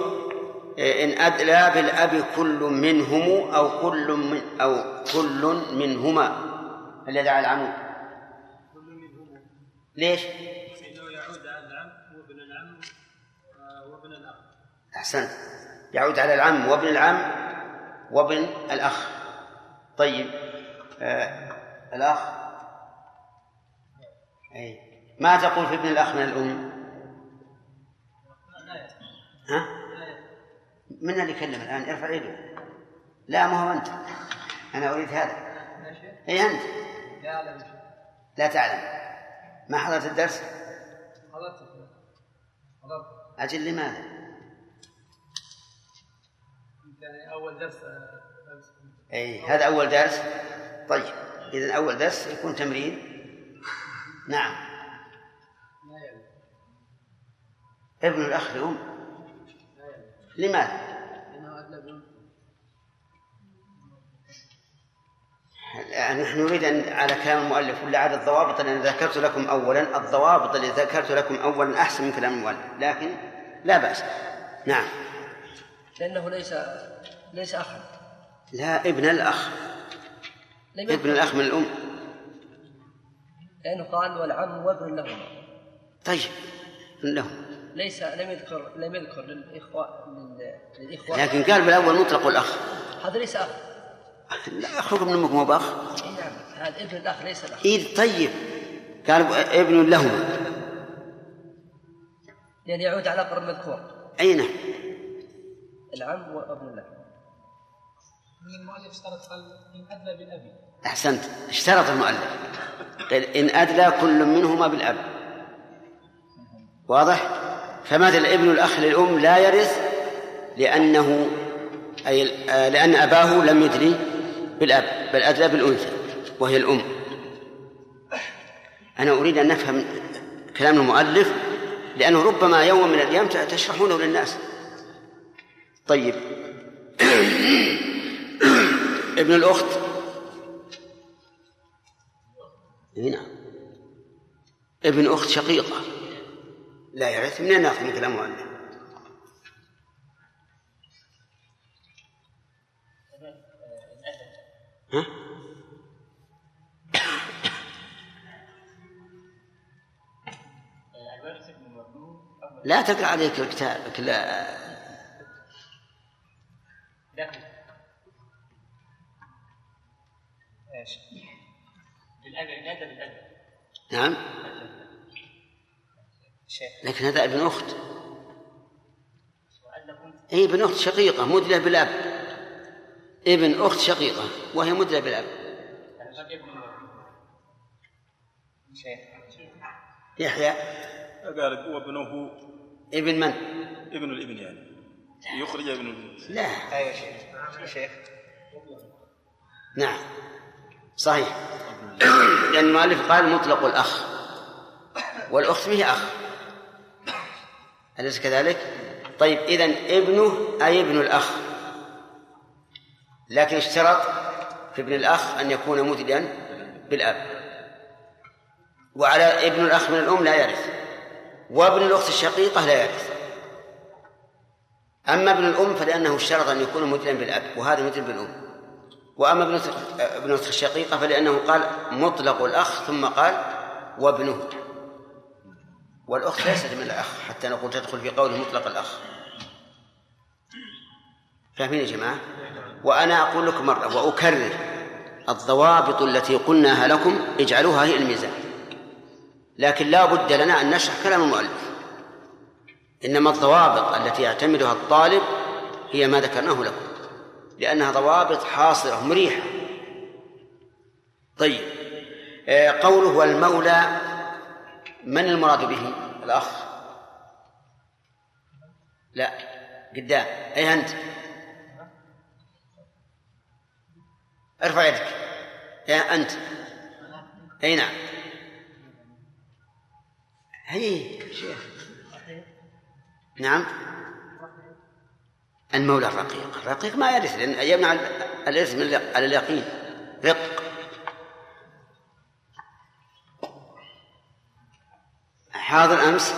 [SPEAKER 1] إن أدلى بالأب كل منهم أو كل من أو كل منهما. الذي على العمود. ليش؟
[SPEAKER 3] إنه يعود على العم وابن العم وابن الأخ.
[SPEAKER 1] أحسنت. يعود على العم وابن العم وابن الأخ. طيب آه الأخ. أي. ما تقول في ابن الأخ من الأم؟ ها؟ من اللي يكلم الآن؟ ارفع يده. لا ما هو أنت. أنا أريد هذا. أي أنت.
[SPEAKER 3] لا
[SPEAKER 1] تعلم. ما حضرت الدرس؟
[SPEAKER 3] حضرت حضرت
[SPEAKER 1] أجل لماذا؟
[SPEAKER 3] يعني أول درس
[SPEAKER 1] أي هذا أول درس. طيب إذا أول درس يكون تمرين. نعم. ابن الأخ لأم لماذا؟ نحن نريد أن على كلام المؤلف ولا على الضوابط اللي أنا ذكرت لكم أولا؟ الضوابط اللي ذكرت لكم أولا أحسن من كلام المؤلف. لكن لا بأس. نعم.
[SPEAKER 6] لأنه ليس ليس أخا
[SPEAKER 1] لا ابن الأخ. ابن الأخ من الأم.
[SPEAKER 6] لأنه قال والعم وابن لهما.
[SPEAKER 1] طيب. ابن له
[SPEAKER 6] ليس لم يذكر لم يذكر للإخوة لل- للإخوة.
[SPEAKER 1] لكن قال بالأول مطلق الأخ.
[SPEAKER 6] هذا ليس أخ.
[SPEAKER 1] لا أخوك من أمك مو
[SPEAKER 6] نعم هذا ابن الأخ ليس الأخ.
[SPEAKER 1] إيه طيب. قال ابن لهما
[SPEAKER 6] لأن يعود على أقرب مذكور
[SPEAKER 1] أي نعم.
[SPEAKER 6] العم وابن له
[SPEAKER 3] من المؤلف اشترط قال إن أدنى بالأبي
[SPEAKER 1] أحسنت. اشترط المؤلف. قال إن أدلى كل منهما بالأب. واضح؟ فمثل ابن الأخ للأم لا يرث لأنه أي آه، لأن أباه لم يدري بالأب بل أدلى بالأنثى وهي الأم. أنا أريد أن نفهم كلام المؤلف لأنه ربما يوم من الأيام تشرحونه للناس. طيب. [COUGHS] ابن الأخت. هنا ابن أخت شقيقة. لا يرث منين ناخذ من كلام المؤلف. ها؟ لا تقرأ عليك الكتاب لا. نعم. لكن هذا ابن
[SPEAKER 2] كنت
[SPEAKER 1] أي ابن أخت شقيقة مدلة بالأب. ابن أخت شقيقة وهي مدلة بالأب.
[SPEAKER 2] شيخ.
[SPEAKER 1] يحيى.
[SPEAKER 5] قال هو ابنه
[SPEAKER 1] ابن من؟
[SPEAKER 5] ابن الابن يعني. يخرج ابن الابن.
[SPEAKER 1] لا.
[SPEAKER 2] أيوه شيخ. شيخ.
[SPEAKER 1] نعم. صحيح. لأن المؤلف قال مطلق الأخ. والأخت به أخ. أليس كذلك؟ طيب إذا ابنه أي ابن الأخ؟ لكن اشترط في ابن الأخ أن يكون مدليا بالأب. وعلى ابن الأخ من الأم لا يرث وابن الأخت الشقيقة لا يرث. أما ابن الأم فلأنه اشترط أن يكون مدلا بالأب وهذا مدل بالأم. وأما ابن ابن الأخت الشقيقة فلأنه قال مطلق الأخ ثم قال وابنه. والأخت ليست من الأخ حتى نقول تدخل في قوله مطلق الأخ. فاهمين يا جماعة؟ وأنا أقول لكم مرة وأكرر الضوابط التي قلناها لكم اجعلوها هي الميزان. لكن لا بد لنا أن نشرح كلام المؤلف. إنما الضوابط التي يعتمدها الطالب هي ما ذكرناه لكم. لأنها ضوابط حاصرة مريحة طيب آه، قوله والمولى من المراد به؟ الأخ. لا قدام. أي أنت؟ ارفع يدك. يا أنت. أي نعم. هي شيخ. نعم. المولى الرقيق. الرقيق ما يرث لأن يمنع الإرث من على اليقين. رق. حاضر أمس.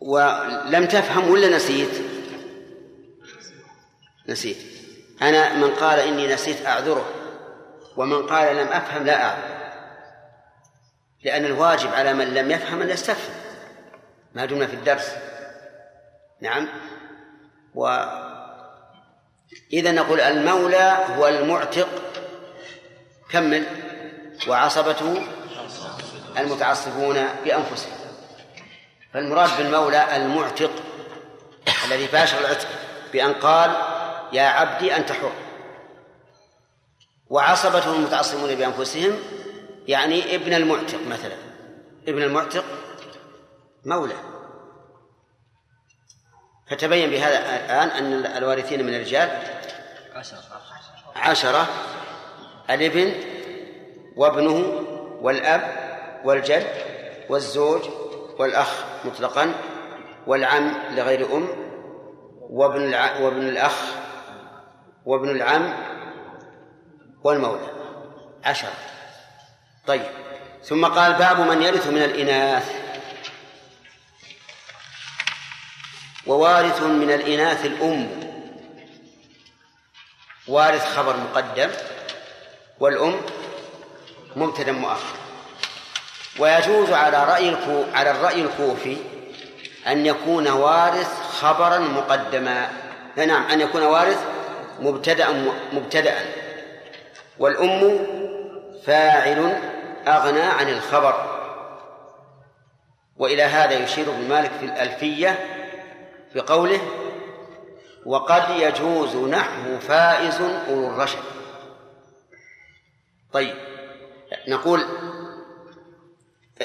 [SPEAKER 1] ولم تفهم ولا نسيت؟ نسيت. أنا من قال إني نسيت أعذره ومن قال لم أفهم لا أعذر. لأن الواجب على من لم يفهم أن يستفهم. ما دمنا في الدرس. نعم. و إذا نقول المولى هو المعتق. كمل. وعصبته المتعصبون بأنفسهم. فالمراد بالمولى المعتق الذي باشر العتق بأن قال يا عبدي أنت حر. وعصبته المتعصبون بأنفسهم يعني ابن المعتق مثلا. ابن المعتق مولى. فتبين بهذا الآن أن الوارثين من الرجال عشرة. الابن وابنه والأب والجد والزوج والأخ مطلقا والعم لغير أم وابن. وابن الأخ وابن العم والمولى عشرة. طيب. ثم قال باب من يرث من الإناث. ووارث من الإناث الأم. وارث خبر مقدم. والأم مبتدا مؤخر. ويجوز على رأي على الرأي الكوفي أن يكون وارث خبرا مقدما. نعم أن يكون وارث مبتدأ مبتدأ. والأم فاعل أغنى عن الخبر. وإلى هذا يشير ابن مالك في الألفية بقوله وقد يجوز نحو فائز أولو الرشد. طيب نقول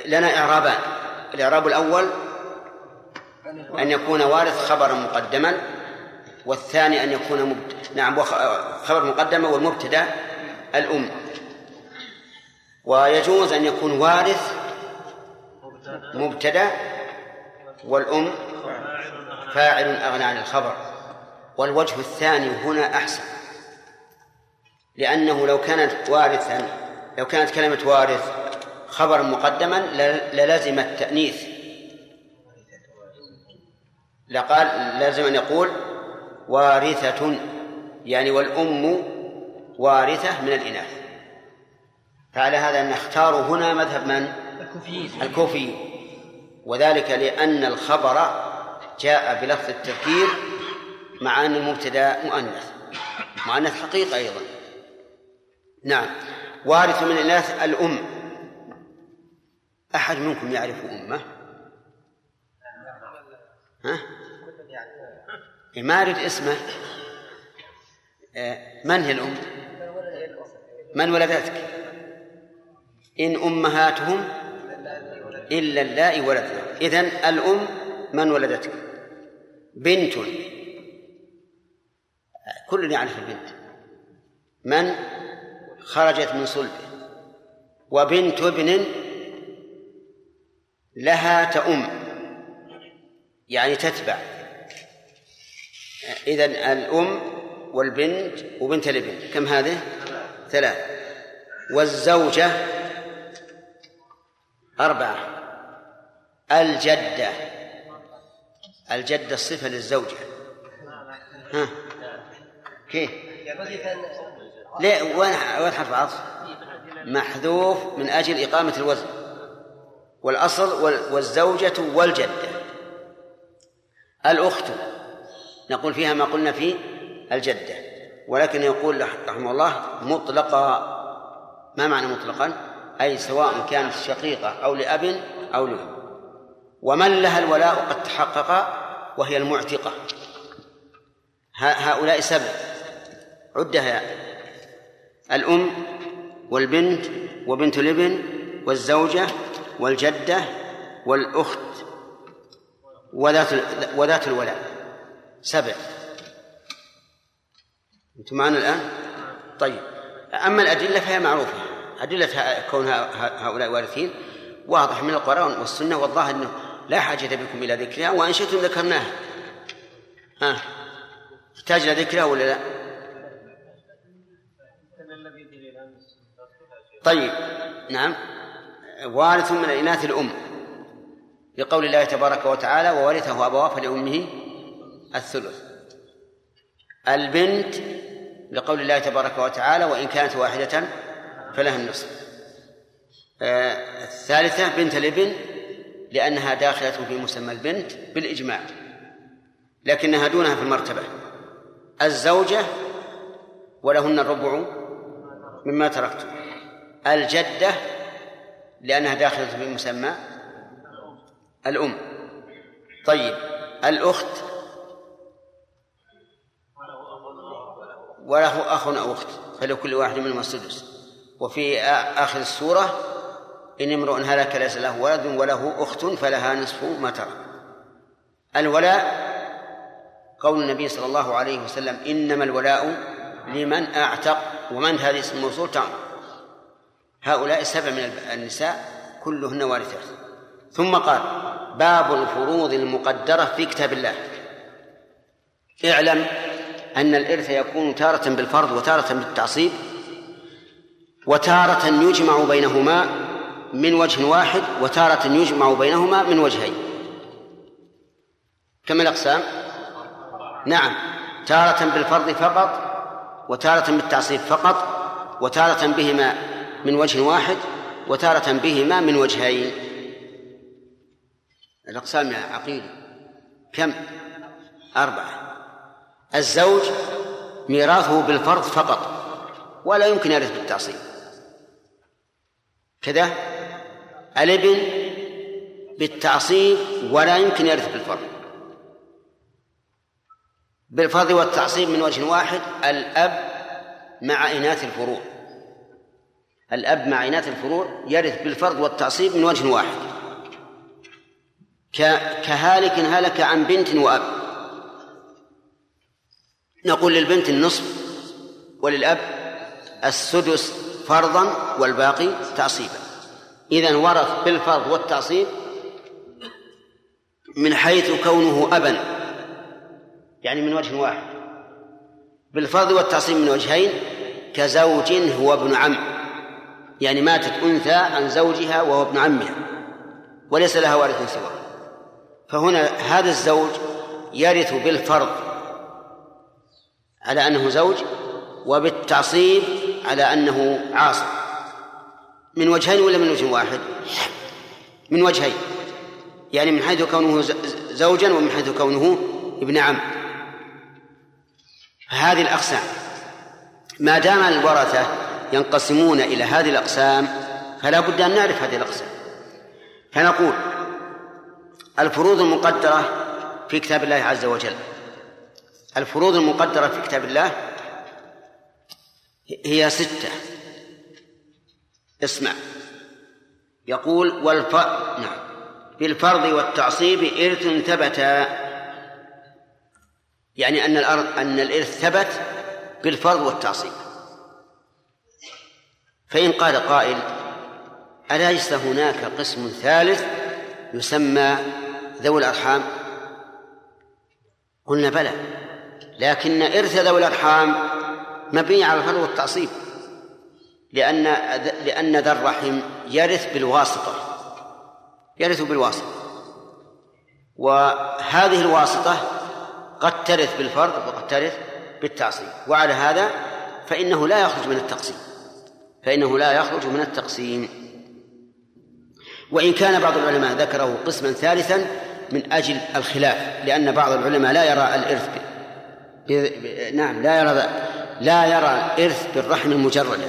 [SPEAKER 1] لنا إعرابان. الإعراب الأول أن يكون وارث خبرا مقدما. والثاني أن يكون مبت... نعم خبر مقدمة والمبتدأ الأم. ويجوز أن يكون وارث مبتدأ والأم فاعل أغنى عن الخبر. والوجه الثاني هنا أحسن. لأنه لو كانت وارثا لو كانت كلمة وارث خبرا مقدما للزم التأنيث. لقال لازم أن يقول وارثة يعني والأم وارثة من الإناث فعلى هذا نختار هنا مذهب من؟ الكوفيين الكوفي وذلك لأن الخبر جاء بلفظ التذكير مع أن المبتدأ مؤنث مؤنث حقيقة أيضا نعم وارث من الإناث الأم أحد منكم يعرف أمه؟ ها؟ ما أريد اسمه. آه، من هي الأم؟ من ولدتك؟ إن أمهاتهم إلا اللائي ولدنا إذن الأم من ولدتك؟ بنت. كل يعرف البنت. من خرجت من صلبه وبنت ابن لها تؤم يعني تتبع. إذا الأم والبنت وبنت الابن كم هذه؟ ثلاث. والزوجة أربعة. الجدة. الجدة الصفة للزوجة. ها؟ كيف؟ ليه وين وين حرف عطف؟ محذوف من أجل إقامة الوزن. والأصل والزوجة والجدة. الأخت. نقول فيها ما قلنا في الجدة. ولكن يقول رحمه الله مطلقا ما معنى مطلقا؟ أي سواء كانت شقيقة أو لأب أو لأم. ومن لها الولاء قد تحقق وهي المعتقة. هؤلاء سبع. عدها الأم والبنت وبنت الابن والزوجة والجدة والأخت وذات وذات الولاء. سبع. أنتم معنا الآن؟ طيب. أما الأدلة فهي معروفة. أدلة كون هؤلاء وارثين واضح من القرآن والسنة والظاهر أنه لا حاجة بكم إلى ذكرها وإن شئتم ذكرناها. ها. يحتاج إلى ذكرها ولا لا؟ طيب. نعم. وارث من الإناث الأم. لقول الله تبارك وتعالى وورثه أبواه فلأمه الثلث. البنت لقول الله تبارك وتعالى وإن كانت واحدة فلها النصف. آه الثالثة بنت الإبن لأنها داخلة في مسمى البنت بالإجماع لكنها دونها في المرتبة. الزوجة ولهن الربع مما تركتم الجدة لأنها داخلة في مسمى الأم. طيب الأخت وله أخ أو أخت فلكل واحد منهما السدس وفي آخر السورة إن امرؤ هلك ليس له ولد وله أخت فلها نصف ما ترك. الولاء قول النبي صلى الله عليه وسلم إنما الولاء لمن أعتق ومن هذه اسم الموصول تعمل هؤلاء السبع من النساء كلهن وارثات. ثم قال باب الفروض المقدرة في كتاب الله. اعلم أن الإرث يكون تارة بالفرض وتارة بالتعصيب وتارة يجمع بينهما من وجه واحد وتارة يجمع بينهما من وجهين. كم الأقسام؟ نعم. تارة بالفرض فقط وتارة بالتعصيب فقط وتارة بهما من وجه واحد وتارة بهما من وجهين. الأقسام يا عقيل. كم؟ أربعة. الزوج ميراثه بالفرض فقط ولا يمكن يرث بالتعصيب. كذا الابن بالتعصيب ولا يمكن يرث بالفرض. بالفرض والتعصيب من وجه واحد الأب مع إناث الفروع. الأب مع إناث الفروع يرث بالفرض والتعصيب من وجه واحد. كهالك هلك عن بنت وأب. نقول للبنت النصف وللأب السدس فرضا والباقي تعصيبا. إذا ورث بالفرض والتعصيب من حيث كونه أبا يعني من وجه واحد. بالفرض والتعصيب من وجهين كزوج هو ابن عم يعني ماتت أنثى عن زوجها وهو ابن عمها وليس لها وارث سواه. فهنا هذا الزوج يرث بالفرض على أنه زوج وبالتعصيب على أنه عاصر من وجهين ولا من وجه واحد؟ من وجهين. يعني من حيث كونه زوجا ومن حيث كونه ابن عم. هذه الأقسام. ما دام الورثة ينقسمون إلى هذه الأقسام فلا بد أن نعرف هذه الأقسام. فنقول الفروض المقدرة في كتاب الله عز وجل. الفروض المقدرة في كتاب الله هي ستة. اسمع. يقول والف نعم. بالفرض والتعصيب إرث ثبتا يعني أن الأرض أن الإرث ثبت بالفرض والتعصيب. فإن قال قائل أليس هناك قسم ثالث يسمى ذوي الأرحام؟ قلنا بلى. لكن إرث ذوي الأرحام مبني على الفرض والتعصيب. لأن لأن ذا الرحم يرث بالواسطة. يرث بالواسطة. وهذه الواسطة قد ترث بالفرض وقد ترث بالتعصيب. وعلى هذا فإنه لا يخرج من التقسيم. فإنه لا يخرج من التقسيم. وإن كان بعض العلماء ذكره قسما ثالثا من أجل الخلاف لأن بعض العلماء لا يرى الإرث. نعم لا يرى لا يرى الإرث بالرحم المجردة.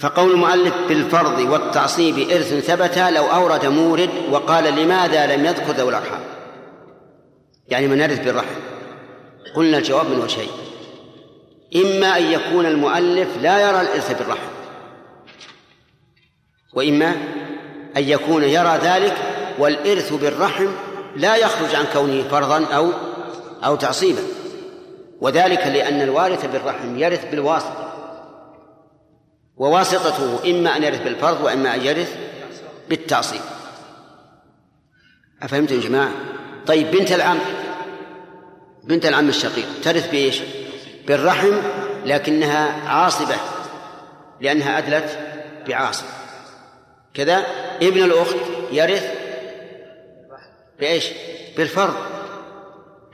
[SPEAKER 1] فقول المؤلف بالفرض والتعصيب إرث ثبت لو أورد مورد وقال لماذا لم يذكر ذوي الأرحام؟ يعني من يرث بالرحم قلنا الجواب من وجهين. إما أن يكون المؤلف لا يرى الإرث بالرحم وإما أن يكون يرى ذلك والإرث بالرحم لا يخرج عن كونه فرضا أو أو تعصيبا وذلك لأن الوارث بالرحم يرث بالواسطة وواسطته إما أن يرث بالفرض وإما أن يرث بالتعصيب أفهمتم يا جماعة؟ طيب بنت العم بنت العم الشقيق ترث بإيش؟ بالرحم لكنها عاصبة لأنها أدلت بعاصب كذا ابن الأخت يرث بإيش؟ بالفرض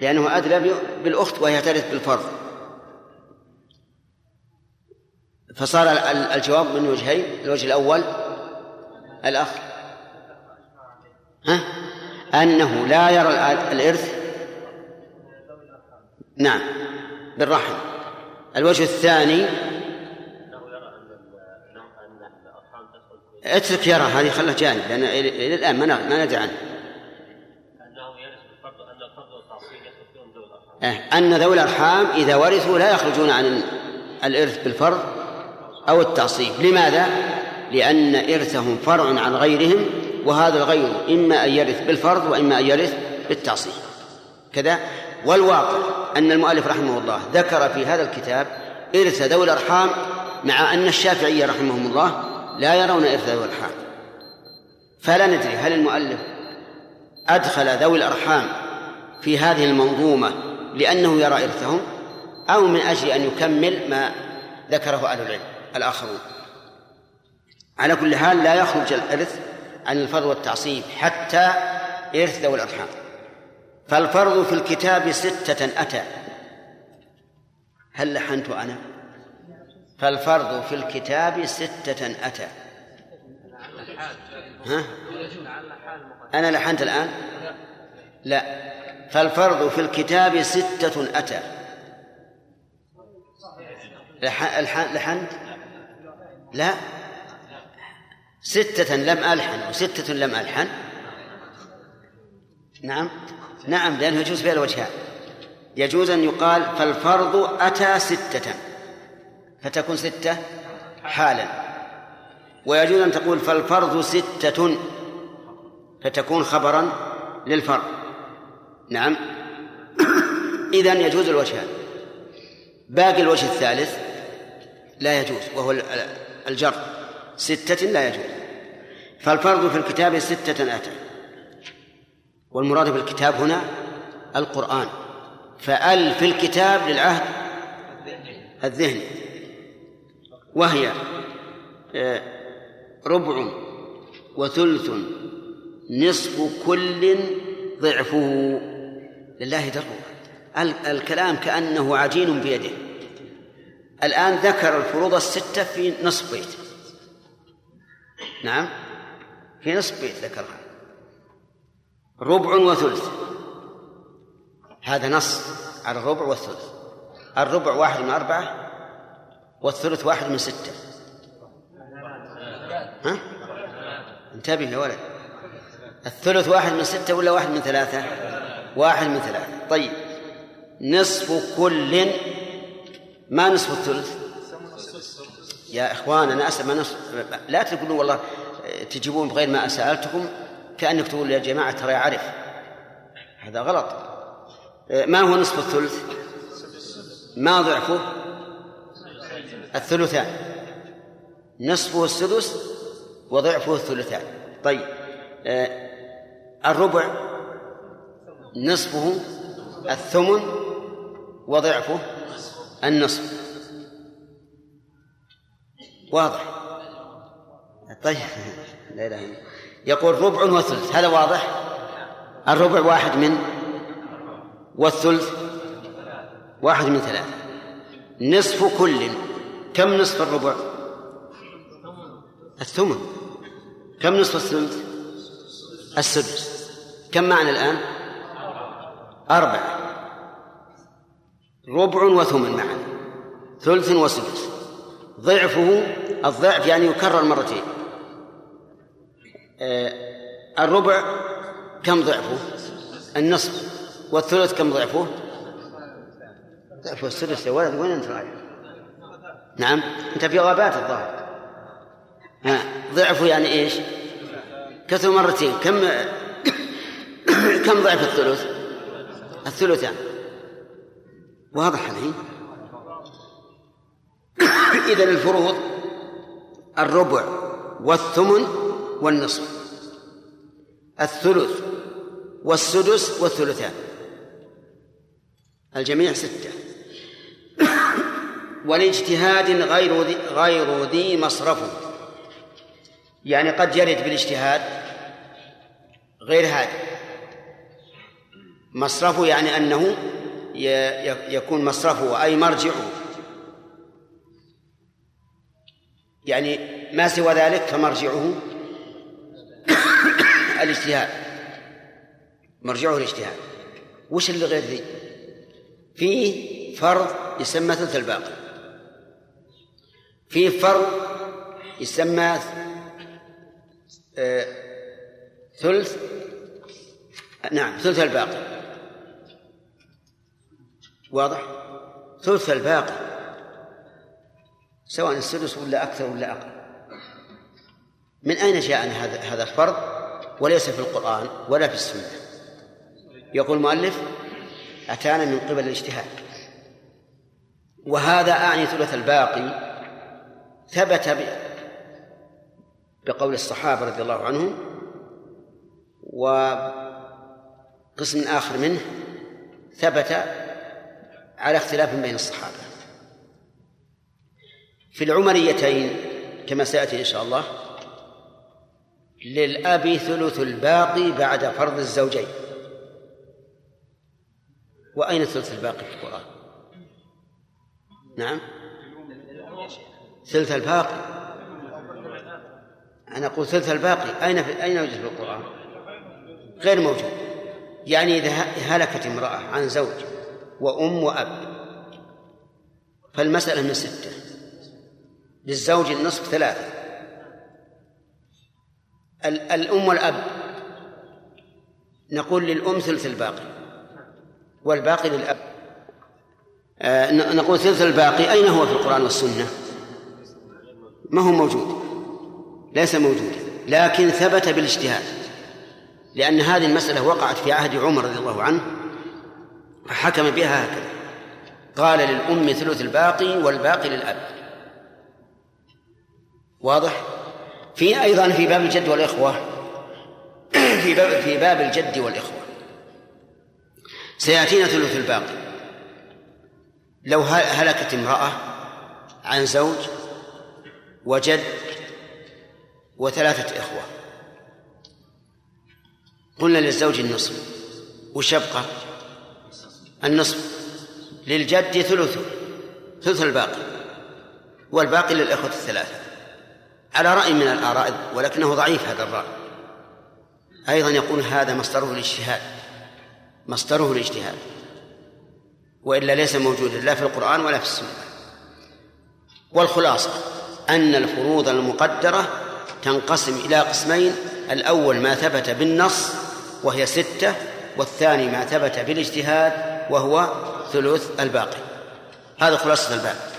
[SPEAKER 1] لأنه أدلى بالأخت وهي ترث بالفرض. فصار الجواب من وجهين الوجه الأول الأخ. ها؟ أنه لا يرى الإرث. نعم بالرحم. الوجه الثاني اترك يرى هذه خلها جانب لأن إلى الآن ما ندري عنه. أن ذوي الأرحام إذا ورثوا لا يخرجون عن الإرث بالفرض أو التعصيب. لماذا؟ لأن إرثهم فرع عن غيرهم وهذا الغير إما أن يرث بالفرض وإما أن يرث بالتعصيب. كذا. والواقع أن المؤلف رحمه الله ذكر في هذا الكتاب إرث ذوي الأرحام مع أن الشافعية رحمهم الله لا يرون إرث ذوي الأرحام. فلا ندري هل المؤلف أدخل ذوي الأرحام في هذه المنظومة لأنه يرى إرثهم أو من أجل أن يكمل ما ذكره أهل العلم الآخرون. على كل حال لا يخرج الإرث عن الفرض والتعصيب حتى إرث ذوي الأرحام. فالفرض في الكتاب ستة أتى. هل لحنت أنا؟ فالفرض في الكتاب ستة أتى. ها؟ أنا لحنت الآن؟ لا. فالفرض في الكتاب ستة أتى. لحنت لا. ستة لم ألحن وستة لم ألحن. نعم. نعم لأنه يجوز فيها الوجهان. يجوز أن يقال فالفرض أتى ستة. فتكون ستة حالا. ويجوز أن تقول فالفرض ستة. فتكون خبرا للفرض. نعم. إذا يجوز الوجهان باقي الوجه الثالث لا يجوز وهو الجر. ستة لا يجوز. فالفرض في الكتاب ستة أتى والمراد بالكتاب هنا القرآن. فأل في الكتاب للعهد الذهني. وهي آه، ربع وثلث نصف كل ضعفه. لله در الكلام كأنه عجين بيده. الآن ذكر الفروض الستة في نصف بيت. نعم؟ في نصف بيت ذكرها. ربع وثلث. هذا نص على الربع والثلث. الربع واحد من أربعة والثلث واحد من ستة. ها؟ انتبه يا ولد. الثلث واحد من ستة ولا واحد من ثلاثة؟ واحد من ثلاثة. طيب. نصف كل. ما نصف الثلث؟ يا إخوان أنا أسأل ما نصف؟ لا تقولوا والله تجيبون بغير ما سألتكم كأنك تقول يا جماعة ترى يعرف. هذا غلط. ما هو نصف الثلث؟ ما ضعفه؟ الثلثان. نصفه السدس وضعفه الثلثان. طيب. آه الربع؟ نصفه الثمن وضعفه النصف. واضح؟ طيب. لا إله إلا يقول ربع وثلث هذا واضح؟ الربع واحد من والثلث واحد من ثلاثة. نصف كل كم نصف الربع؟ الثمن. كم نصف الثلث؟ السدس. كم معنى الآن؟ أربعة ربع وثمن معا. ثلث وسدس. ضعفه الضعف يعني يكرر مرتين. آه، الربع كم ضعفه؟ النصف. والثلث كم ضعفه؟ ضعفه السدس يا ولد وين أنت رايح؟ نعم. أنت في غابات الظاهر. ضعفه يعني إيش؟ كثر مرتين. كم [COUGHS] كم ضعف الثلث؟ الثلثان واضح الحين؟ [COUGHS] إذا الفروض الربع والثمن والنصف. الثلث والسدس والثلثان. الجميع ستة. [COUGHS] والاجتهاد غير ذي غير ذي مصرف. يعني قد يرد بالاجتهاد غير هذا مصرفه يعني أنه يكون مصرفه أي مرجعه. يعني ما سوى ذلك فمرجعه [COUGHS] الاجتهاد. مرجعه الاجتهاد. وش اللي غير ذي؟ فيه فرض يسمى ثلث الباقي. فيه فرض يسمى آه ثلث نعم ثلث الباقي. واضح؟ ثلث الباقي. سواء السدس ولا أكثر ولا أقل. من أين جاء هذا هذا الفرض؟ وليس في القرآن ولا في السنة. يقول المؤلف أتانا من قبل الاجتهاد. وهذا أعني ثلث الباقي. ثبت بقول الصحابة رضي الله عنهم وقسم آخر منه ثبت على اختلاف بين الصحابة. في العمريتين كما سيأتي إن شاء الله للأب ثلث الباقي بعد فرض الزوجين. وأين ثلث الباقي في القرآن؟ نعم. ثلث الباقي. أنا أقول ثلث الباقي. أين في أين يوجد في القرآن؟ غير موجود. يعني إذا هلكت امرأة عن زوج وأم وأب. فالمسألة من ستة للزوج النصف ثلاثة. الأم والأب. نقول للأم ثلث الباقي. والباقي للأب. آه نقول ثلث الباقي. أين هو في القرآن والسنة؟ ما هو موجود. ليس موجودا لكن ثبت بالاجتهاد. لأن هذه المسألة وقعت في عهد عمر رضي الله عنه. فحكم بها هكذا. قال للأم ثلث الباقي والباقي للأب. واضح؟ في أيضا في باب الجد والإخوة. [CLEARS THROAT] في باب في باب الجد والإخوة. سيأتينا ثلث الباقي. لو هلكت امرأة عن زوج وجد وثلاثة إخوة. قلنا للزوج النصف. وش يبقى؟ النصف للجد ثلثه ثلث الباقي والباقي للإخوة الثلاثة. على رأي من الآراء ولكنه ضعيف هذا الرأي. أيضا يقول هذا مصدره الاجتهاد مصدره الاجتهاد وإلا ليس موجودا لا في القرآن ولا في السنة. والخلاصة أن الفروض المقدرة تنقسم إلى قسمين الأول ما ثبت بالنص وهي ستة والثاني ما ثبت بالاجتهاد وهو ثلث الباقي. هذا خلاصة الباب.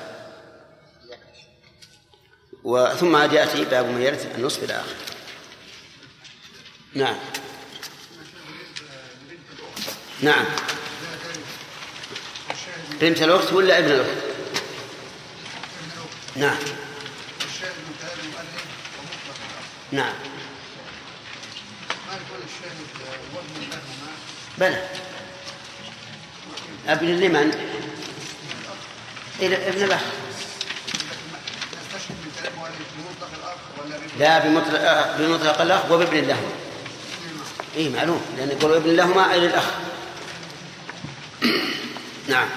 [SPEAKER 1] وثم عاد يأتي باب من يرث النصف إلى آخره نعم. نعم. بنت الأخت ولا ابن الأخت؟ نعم. نعم.
[SPEAKER 7] لهما
[SPEAKER 1] بلى. أبن لمن؟ ابن الأخ
[SPEAKER 7] الاخ ولا بابن
[SPEAKER 1] لا بمطلق آه، بمطلق الأخ وبابن لهما إيه معلوم لأن يقول ابن لهما أي للأخ [COUGHS] نعم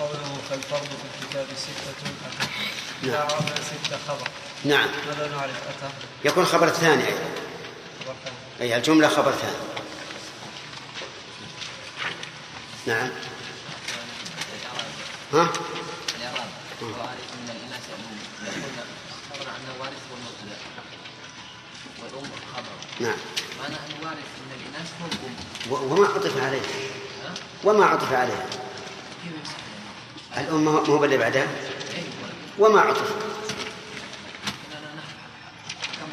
[SPEAKER 8] قوله فالفرض في الكتاب ستة أتى
[SPEAKER 1] نعم.
[SPEAKER 8] ستة خبر
[SPEAKER 1] نعم.
[SPEAKER 8] ماذا نعرف؟ أتى؟
[SPEAKER 1] يكون خبر ثاني أيضا.
[SPEAKER 8] خبر ثاني.
[SPEAKER 1] أي الجملة خبر ثاني نعم ها
[SPEAKER 9] الإعراب وارث من الإناث الأم قلنا خبر عن الوارث والمبتدأ والأم خبر
[SPEAKER 1] نعم.
[SPEAKER 9] معنى الوارث من الإناث هو الأم
[SPEAKER 1] وما عطف عليه.
[SPEAKER 9] ها؟
[SPEAKER 1] وما عطف عليه؟ الأم هو اللي بعدها؟ وما عطف
[SPEAKER 9] أننا نحن كم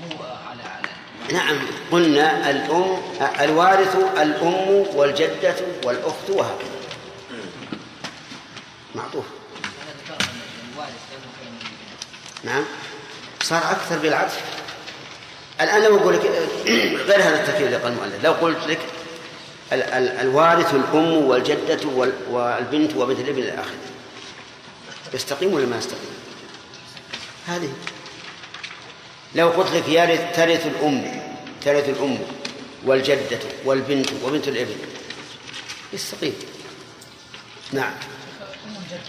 [SPEAKER 9] مو على على
[SPEAKER 1] نعم قلنا الأم الوارث الأم والجدة والأخت وهكذا. معطوف. نعم. صار أكثر بالعطف. الآن لو أقول لك [CLEARS THROAT] غير هذا التركيب اللي قال المؤلف. لو قلت لك ال- ال- الوارث الأم والجدة وال- والبنت وبنت الابن إلى آخره. يستقيم ولا ما يستقيم؟ هذه. لو قلت لك يرث ترث الأم ترث الأم والجدة والبنت وبنت الإبن. يستقيم نعم.
[SPEAKER 8] أم الجد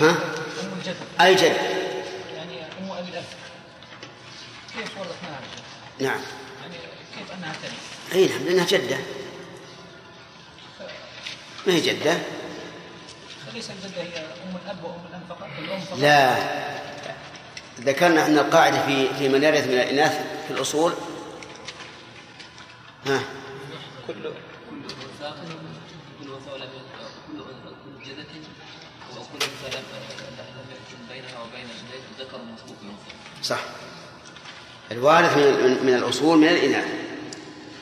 [SPEAKER 1] ها؟
[SPEAKER 8] أم الجد
[SPEAKER 1] أي جد؟
[SPEAKER 8] يعني أم أبي الأب كيف شيخ؟
[SPEAKER 1] نعم.
[SPEAKER 8] يعني كيف أنها تلد
[SPEAKER 1] أي نعم لأنها جدة. ما هي جدة؟
[SPEAKER 8] فليس الجدة هي أم الأب وأم الأم فقط الأم فقط.
[SPEAKER 1] لا. ذكرنا ان القاعدة في في من يرث من الإناث في الأصول ها.
[SPEAKER 9] كل أنثى كل أنثى كل كل جدة وكل أنثى لم بينها وبين مسبوق
[SPEAKER 1] صح. الوارث من, من, من الأصول من الإناث.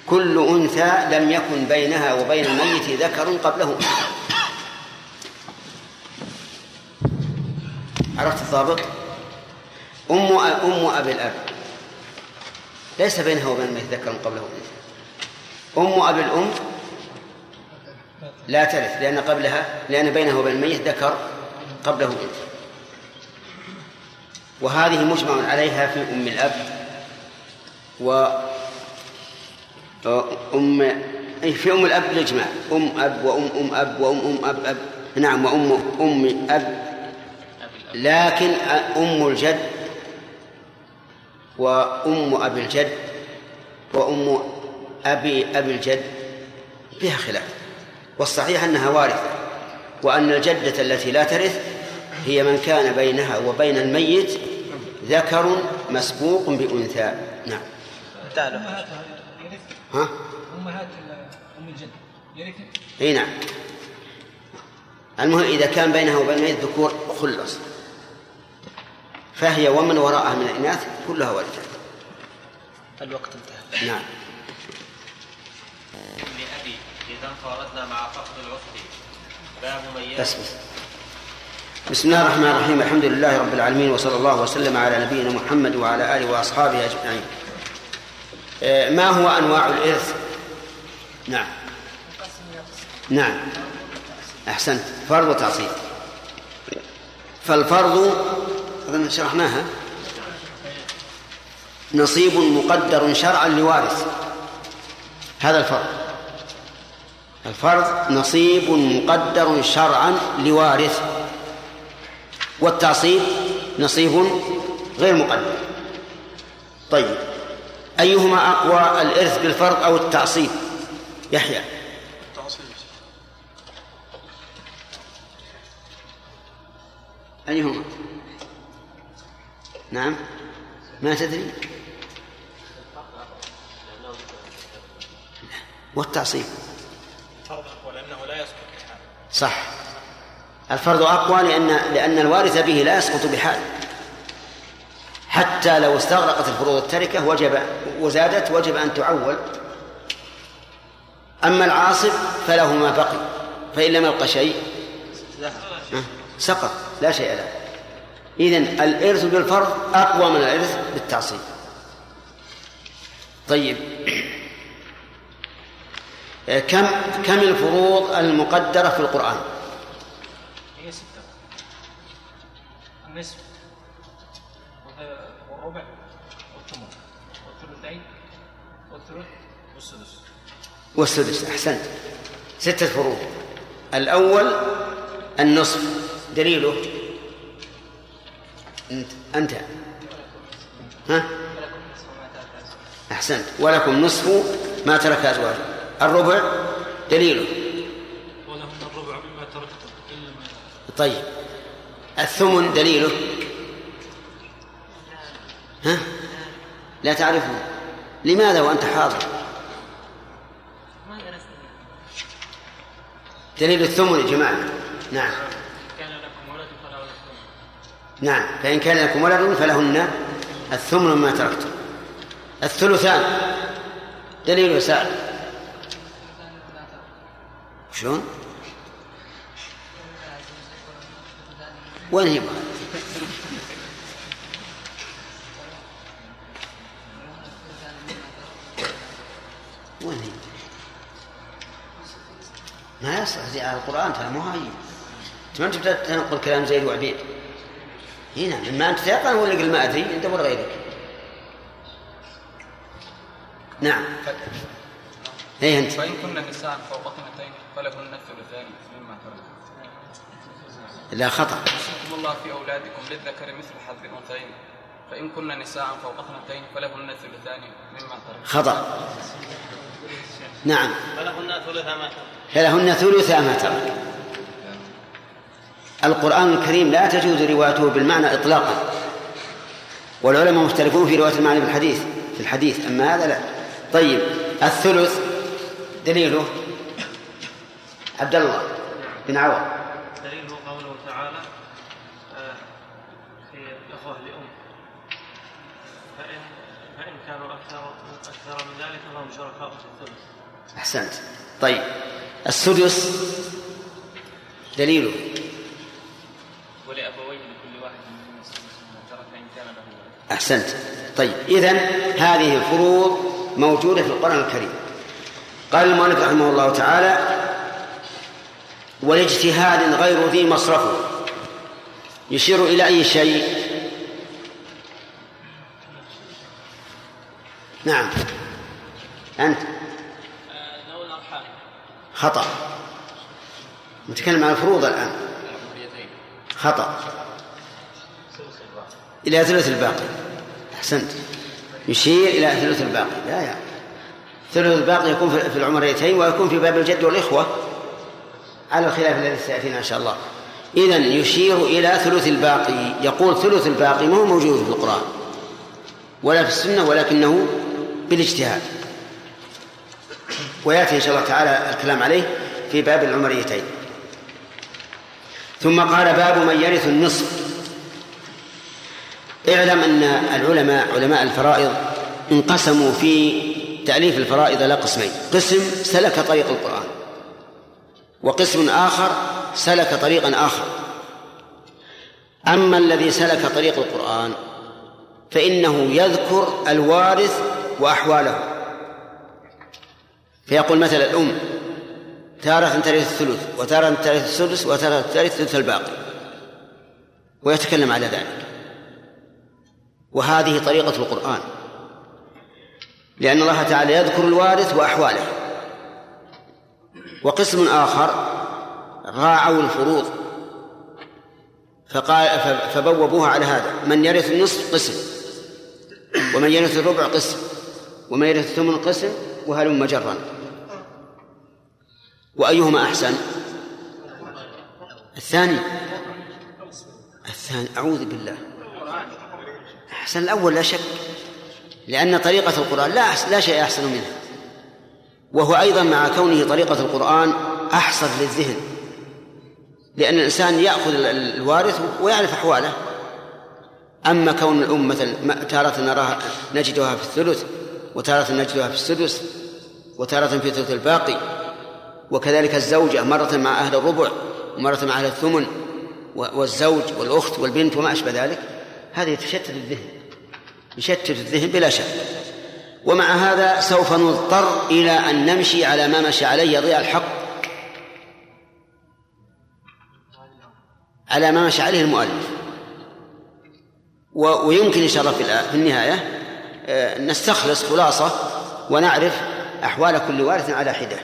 [SPEAKER 1] كل أنثى لم يكن بينها وبين الميت ذكر قبله. عرفت الضابط؟ أم أم أبي الأب. ليس بينها وبين ذكر قبله. انثى أم أبي الأم لا ترث لأن قبلها لأن بينها وبين الميت ذكر قبله. انثى وهذه مجمع عليها في أم الأب و أم أي في أم الأب الإجماع أم أب وأم أم أب وأم أم أب أب. نعم وأم أم أب. لكن أم الجد وأم أبي الجد وأم أبي أبي الجد فيها خلاف. والصحيح أنها وارثة وأن الجدة التي لا ترث هي من كان بينها وبين الميت ذكر مسبوق بأنثى. نعم.
[SPEAKER 8] يرث
[SPEAKER 1] ها؟
[SPEAKER 8] أمهات أم الجد. يرث؟
[SPEAKER 1] إي نعم. المهم إذا كان بينها وبين الميت ذكور خلص. فهي ومن وراءها من الإناث كلها وارثة
[SPEAKER 2] الوقت انتهى.
[SPEAKER 1] نعم.
[SPEAKER 4] لأبي إذا انفردنا مع فقد العصر باب من
[SPEAKER 1] بس بس. بسم الله الرحمن الرحيم. الحمد لله رب العالمين وصلى الله وسلم على نبينا محمد وعلى آله وأصحابه أجمعين. آه، ما هو أنواع الإرث؟ نعم. نعم. أحسنت. فرض وتعصيب. فالفرض أظن شرحناها. نصيب مقدر شرعا لوارث. هذا الفرض. الفرض نصيب مقدر شرعا لوارث. والتعصيب نصيب غير مقدر. طيب. أيهما أقوى الإرث بالفرض أو التعصيب؟ يحيى.
[SPEAKER 5] التعصيب
[SPEAKER 1] أيهما؟ نعم. ما تدري؟ والتعصيب.
[SPEAKER 3] لا يسقط بحال
[SPEAKER 1] صح. الفرض أقوى لأن لأن الوارث به لا يسقط بحال. حتى لو استغرقت الفروض التركة وجب وزادت وجب أن تعول. أما العاصب فله ما بقي فإن لم يبق شيء. سقط لا شيء له. إذن الإرث بالفرض أقوى من الإرث بالتعصيب. طيب. [CLEARS THROAT] كم كم الفروض المقدرة في القرآن؟
[SPEAKER 2] هي ستة. النصف. والربع. والثمن. والثلثين. والثلث. والسدس.
[SPEAKER 1] والسدس. أحسنت. ستة فروض. الأول النصف. دليله؟ أنت. أنت. ها؟ أحسنت. ولكم نصف ما ترك أزواجه. الربع دليله.
[SPEAKER 2] الربع مما تركتم
[SPEAKER 1] طيب. الثمن دليله. ها؟ لا تعرفه لماذا وأنت حاضر؟ دليل الثمن يا جماعة. نعم
[SPEAKER 2] كان لكم ولد فلا ولد لكم
[SPEAKER 1] نعم فإن كان لكم ولد فلهن الثمن مما تركتم. الثلثان. دليل سعد شلون؟ وين هي؟ وين هي؟ ما يصلح القرآن ترى مو هاي. انت ما تنقل كلام زيد وعبيد. هنا لما أنت تيقن ولا قل ما ادري أنت ولا غيرك. نعم. اي أنت؟
[SPEAKER 5] فإن كن نساء فوق اثنتين فلهن الثلثان مما ترك
[SPEAKER 1] لا خطأ.
[SPEAKER 5] يوصيكم الله في أولادكم للذكر مثل حظ الأنثيين. فإن كن نساء فوق اثنتين فلهن الثلثان مما ترك
[SPEAKER 1] خطأ. نعم.
[SPEAKER 2] فلهن ثلث ما ترك
[SPEAKER 1] فلهن ثلثا ما ترك القرآن الكريم لا تجوز روايته بالمعنى إطلاقا. والعلماء مختلفون في رواية المعنى بالحديث في الحديث. أما هذا لا. طيب الثلث دليله عبد الله بن عوض.
[SPEAKER 2] دليله قوله تعالى آه، في الإخوة لأم فإن فإن كانوا أكثر أكثر من ذلك فهم شركاء في الثلث.
[SPEAKER 1] أحسنت. طيب السدس دليله
[SPEAKER 9] ولأبوين لكل واحد منهما السدس مما ترك إن كان له ولد
[SPEAKER 1] أحسنت. طيب إذن هذه الفروض موجودة في القرآن الكريم. قال المؤلف رحمه الله تعالى والاجتهاد غير ذي مصرفه يشير إلى أي شيء؟ نعم. أنت؟ خطأ. نتكلم عن الفروض الآن. خطأ. إلى ثلث الباقي. أحسنت. يشير إلى ثلث الباقي. لا يا. ثلث الباقي يكون في العمريتين ويكون في باب الجد والإخوة. على الخلاف الذي سيأتينا إن شاء الله. إذا يشير إلى ثلث الباقي. يقول ثلث الباقي ما هو موجود في القرآن؟ ولا في السنة ولكنه بالاجتهاد. ويأتي إن شاء الله تعالى الكلام عليه في باب العمريتين. ثم قال باب من يرث النصف. اعلم أن العلماء علماء الفرائض انقسموا في تأليف الفرائض إلى قسمين. قسم سلك طريق القرآن وقسم آخر سلك طريقا آخر. أما الذي سلك طريق القرآن فإنه يذكر الوارث وأحواله. فيقول مثلا الأم تارة ترث الثلث وتارة ترث السدس وتارة ترث ثلث الباقي. ويتكلم على ذلك. وهذه طريقة القرآن. لأن الله تعالى يذكر الوارث وأحواله. وقسم آخر راعوا الفروض. فقال فبوبوها على هذا. من يرث النصف قسم. ومن يرث الربع قسم. ومن يرث الثمن قسم وهلم جرا وأيهما أحسن؟ الثاني. الثاني أعوذ بالله. أحسن. الأول لا شك لأن طريقة القرآن لا لا شيء أحسن منها. وهو أيضا مع كونه طريقة القرآن أحصر للذهن. لأن الإنسان يأخذ الوارث ويعرف أحواله. أما كون الأم مثلا تارة نراها نجدها في الثلث وتارة نجدها في السدس وتارة في ثلث الباقي وكذلك الزوجة مرة مع أهل الربع ومرة مع أهل الثمن والزوج والأخت والبنت وما أشبه ذلك هذه تشتت الذهن. يشتت الذهن بلا شك. ومع هذا سوف نضطر إلى أن نمشي على ما مشى عليه ضياء الحق. على ما مشى عليه المؤلف. ويمكن إن شاء الله في النهاية آه، نستخلص خلاصة ونعرف أحوال كل وارث على حدة.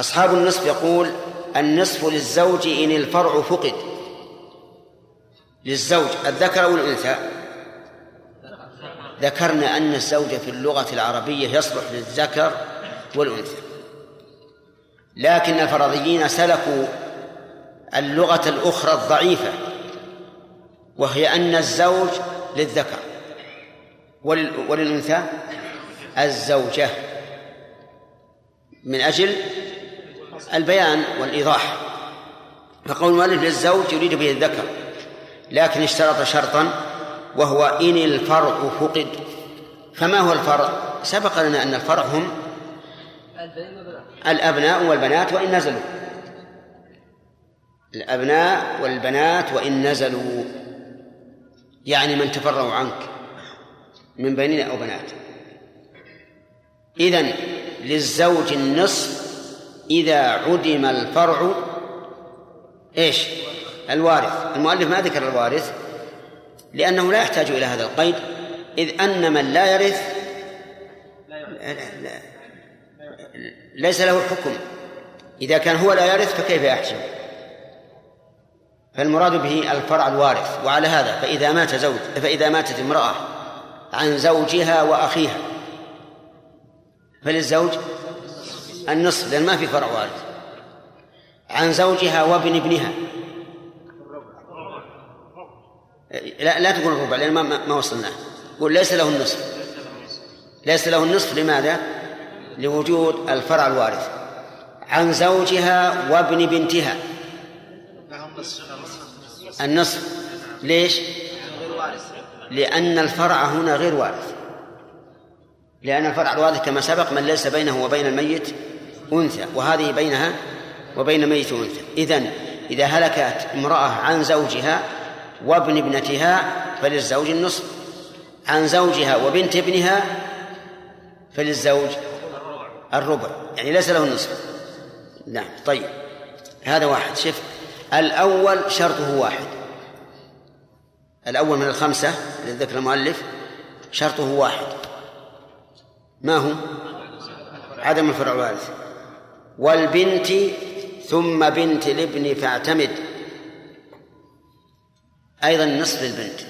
[SPEAKER 1] أصحاب النصف يقول النصف للزوج إن الفرع فقد. للزوج الذكر أو الأنثى؟ ذكرنا أن الزوج في اللغة العربية يصلح للذكر والأنثى. لكن الفرضيين سلكوا اللغة الأخرى الضعيفة وهي أن الزوج للذكر. وللأنثى؟ الزوجة. من أجل البيان والإيضاح. فقول المؤلف للزوج يريد به الذكر لكن اشترط شرطا وهو إن الفرع فقد. فما هو الفرع؟ سبق لنا أن الفرع هم الأبناء والبنات وإن نزلوا. الأبناء والبنات وإن نزلوا. يعني من تفرعوا عنك من بنين أو بنات. إذن للزوج النصف إذا عدم الفرع إيش؟ الوارث. المؤلف ما ذكر الوارث. لأنه لا يحتاج إلى هذا القيد إذ أن من لا يرث لا ليس له حكم إذا كان هو لا يرث فكيف يحجب؟ فالمراد به الفرع الوارث. وعلى هذا فإذا مات زوج فإذا ماتت امرأة عن زوجها وأخيها فللزوج النصف لأن ما في فرع وارث. عن زوجها وابن ابنها. لا لا تقول الربع لأن ما, ما وصلنا. قول ليس له النصف. ليس له النصف لماذا؟ لوجود الفرع الوارث. عن زوجها وابن بنتها. النصف. ليش؟ لأن الفرع هنا غير وارث. لأن الفرع الوارث كما سبق من ليس بينه وبين الميت أنثى وهذه بينها وبين ميت أنثى. إذن إذا هلكت امرأة عن زوجها وابن ابنتها فللزوج النصف. عن زوجها وبنت ابنها فللزوج الربع. يعني ليس له النصف نعم طيب. هذا واحد. شف الأول شرطه واحد. الأول من الخمسة الذي ذكر المؤلف شرطه واحد. ما هو؟ عدم الفرع الوارث. والبنت ثم بنت الابن فاعتمد. أيضا نصف البنت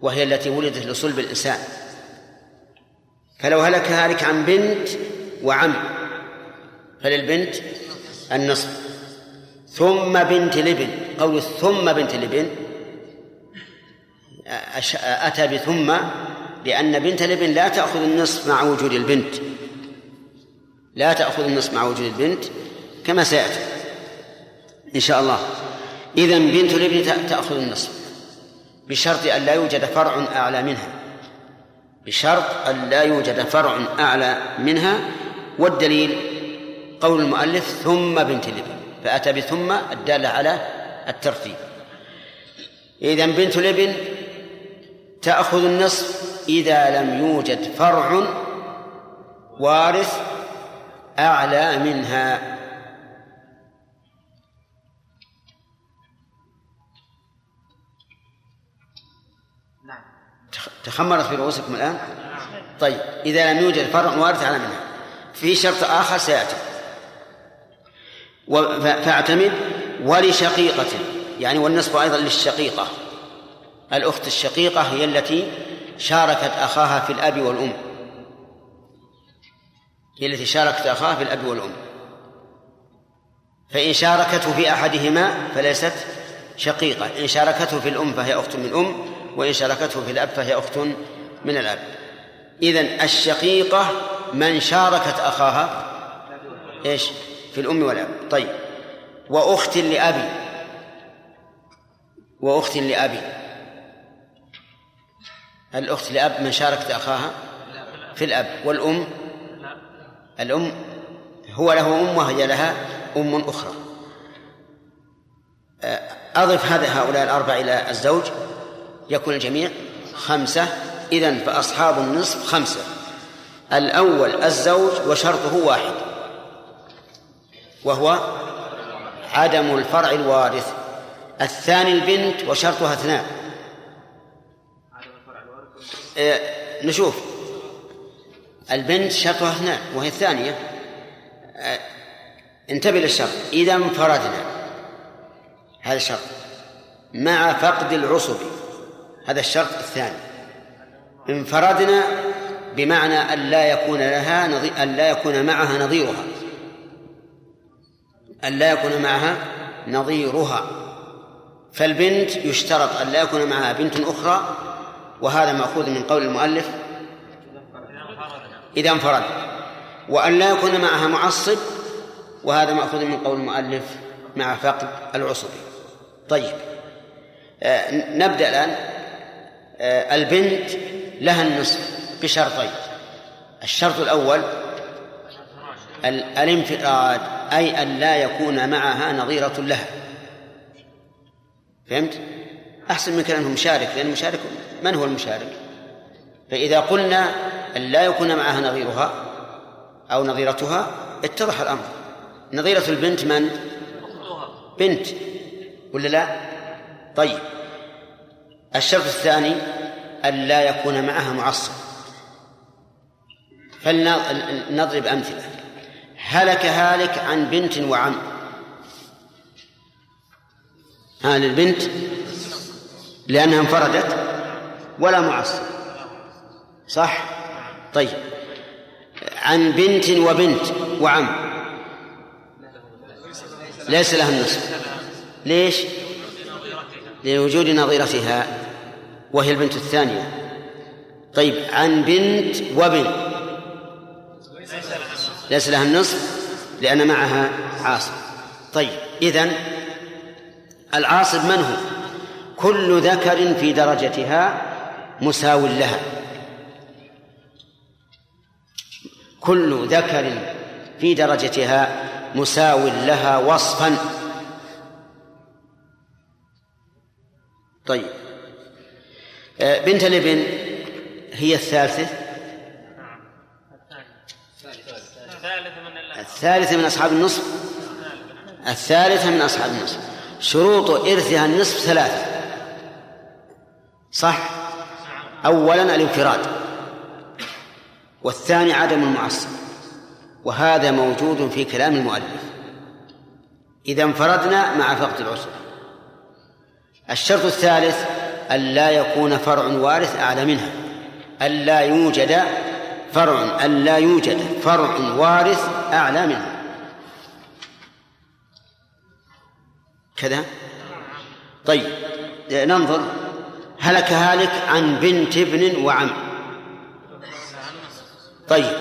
[SPEAKER 1] وهي التي ولدت لصلب الإنسان. فلو هلك هالك عن بنت وعم فللبنت النصف. ثم بنت الابن قول ثم بنت الابن أتى بثم لأن بنت الابن لا تأخذ النصف مع وجود البنت. لا تأخذ النصف مع وجود البنت كما سيأتي إن شاء الله. إذا بنت الابن تأخذ النصف بشرط أن لا يوجد فرع أعلى منها بشرط أن لا يوجد فرع أعلى منها والدليل قول المؤلف ثم بنت الابن فأتى بثم الدالة على الترتيب. إذا بنت الابن تأخذ النصف إذا لم يوجد فرع وارث أعلى منها. تخمرت في رؤوسكم الآن؟ طيب إذا لم يوجد فرع وارث أعلى منها في شرط آخر سيأتي. فاعتمد ولشقيقة يعني والنصف أيضا للشقيقة. الأخت الشقيقة هي التي شاركت أخاها في الأب والأم. هي التي شاركت أخاها في الأب والأم. فإن شاركته في أحدهما فليست شقيقة إن شاركته في الأم فهي أخت من أم وإن شاركته في الأب فهي أخت من الأب. إذن الشقيقة من شاركت أخاها إيش؟ في الأم والأب. طيب. وأخت لأبي. وأخت لأبي. الأخت لأب من شاركت أخاها؟ في الأب. والأم؟ الأم هو له أم وهي لها أم أخرى. أضف هذا هؤلاء الأربعة إلى الزوج. يكون الجميع خمسة. إذن فأصحاب النصف خمسة. الأول الزوج وشرطه واحد وهو عدم الفرع الوارث. الثاني البنت وشرطها اثنان. آه، نشوف. البنت شرطها اثنان وهي الثانية. آه، انتبه للشرط. إذا انفردنا. هذا الشرط. مع فقد العصب هذا الشرط الثاني. انفردنا بمعنى أن لا يكون لها نظير أن لا يكون معها نظيرها. أن لا يكون معها نظيرها. فالبنت يشترط أن لا يكون معها بنت أخرى وهذا مأخوذ من قول المؤلف. إذا انفرد. وأن لا يكون معها معصب وهذا مأخوذ من قول المؤلف مع فقد العصب طيب. آه نبدأ الآن. البنت لها النصف بشرطين الشرط الأول الانفراد أي أن لا يكون معها نظيرة لها فهمت؟ أحسن من كلامه مشارك لأن المشارك من هو المشارك؟ فإذا قلنا أن لا يكون معها نظيرها أو نظيرتها اتضح الأمر نظيرة البنت من؟ بنت ولا لا؟ طيب الشرط الثاني أن لا يكون معها معصب. فلنضرب أمثلة. هلك هالك عن بنت وعم. ها للبنت لأنها انفردت ولا معصب. صح؟ طيب. عن بنت وبنت وعم. ليس لها النصف ليش؟ لوجود نظيرتها. وهي البنت الثانية. طيب عن بنت وبنت ليس لها النصف لأن معها عاصب طيب إذن العاصب من هو؟ كل ذكر في درجتها مساو لها. كل ذكر في درجتها مساو لها وصفا. طيب. بنت الابن هي الثالثة. الثالثة من أصحاب النصف. الثالثة من أصحاب النصف. شروط إرثها النصف ثلاثة. صح؟ أولا الانفراد. والثاني عدم المعصب. وهذا موجود في كلام المؤلف. إذا انفردنا مع فقد العصر الشرط الثالث أن لا يكون فرع وارث أعلى منها. أن لا يوجد فرع أن لا يوجد فرع وارث أعلى منه كذا؟ طيب ننظر. هلك هالك عن بنت ابن وعم. طيب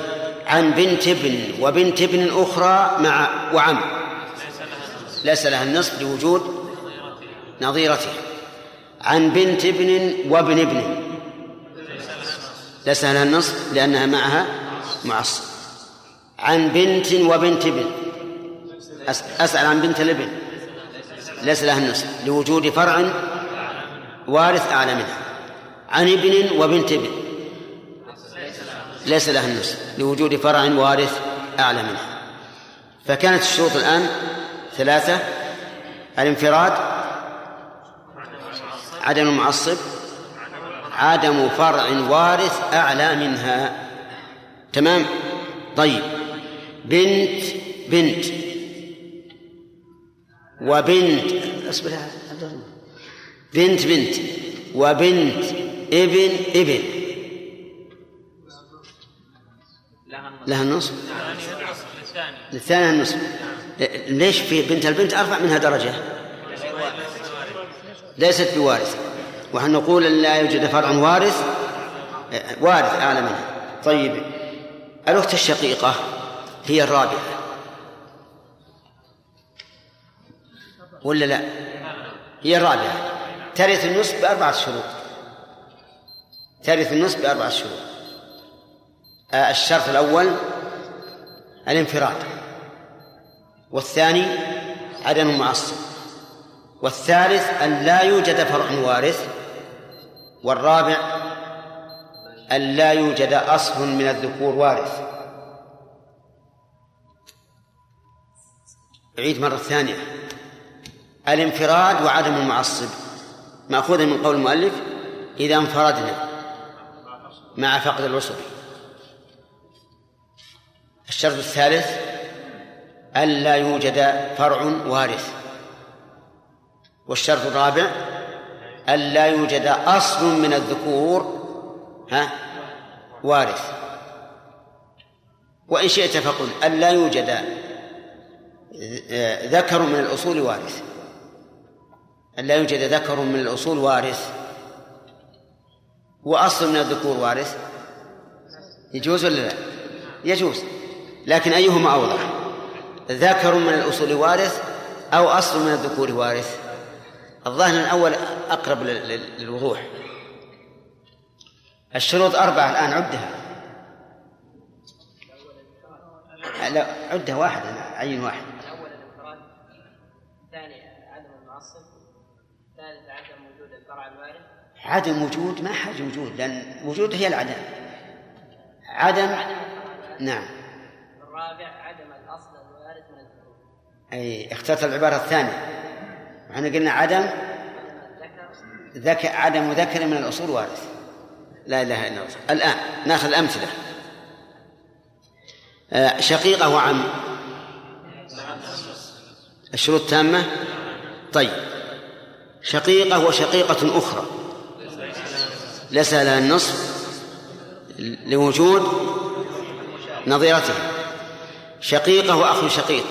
[SPEAKER 1] عن بنت ابن وبنت ابن أخرى مع وعم. ليس لها النصف لوجود نظيرته عن بنت ابن وابن ابن. ليس لها النصف لأنها معها معصب عن بنت وبنت ابن. أسأل عن بنت الابن. ليس لها النصف لوجود فرع وارث أعلى منها. عن ابن وبنت ابن. ليس لها النصف لوجود فرع وارث أعلى منها. فكانت الشروط الآن ثلاثة. الانفراد عدم المعصب عدم فرع وارث أعلى منها. تمام؟ طيب. بنت بنت. وبنت. أصبر بنت بنت. وبنت ابن ابن. لها النصف؟ للثانية النصف. ليش في بنت البنت أرفع منها درجة؟ ليست بوارث. ونحن نقول أن لا يوجد فرع وارث؟ وارث أعلى منها طيب الأخت الشقيقة هي الرابعة. ولا لا؟ هي الرابعة. ترث النصف بأربعة شروط. ترث النصف بأربعة شروط. آه، الشرط الأول الانفراد. والثاني عدم المعصب والثالث أن لا يوجد فرع وارث والرابع أن لا يوجد أصل من الذكور وارث. أعيد مرة ثانية. الانفراد وعدم المعصب. مأخوذ من قول المؤلف إذا انفردنا مع فقد العصب الشرط الثالث ألا يوجد فرع وارث. والشرط الرابع ألا يوجد أصل من الذكور ها وارث. وإن شئت فقل ألا يوجد ذكر من الأصول وارث. ألا يوجد ذكر من الأصول وارث. وأصل من الذكور وارث. يجوز ولا لا؟ يجوز. لكن أيهما أوضح؟ ذكر من الأصول وارث أو أصل من الذكور وارث؟ الظاهر الأول أقرب للوضوح. الشروط أربعة الآن عدها. لا عدها واحد عين واحد.
[SPEAKER 10] الأول الانفراد الثاني عدم المعصب الثالث عدم وجود الفرع الوارث
[SPEAKER 1] عدم وجود ما حاجة وجود لأن وجود هي العدم. عدم نعم.
[SPEAKER 10] الرابع عدم الأصل الوارث من الذكور
[SPEAKER 1] أي اخترت العبارة الثانية. إحنا قلنا عدم ذكر عدم ذكر من الأصول وارث لا إله إلا الله. الآن نأخذ الأمثلة. آه، شقيقة وعم. الشروط تامة؟ طيب. شقيقة وشقيقة أخرى. ليس لها النصف لوجود نظيرته شقيقة وأخو شقيق.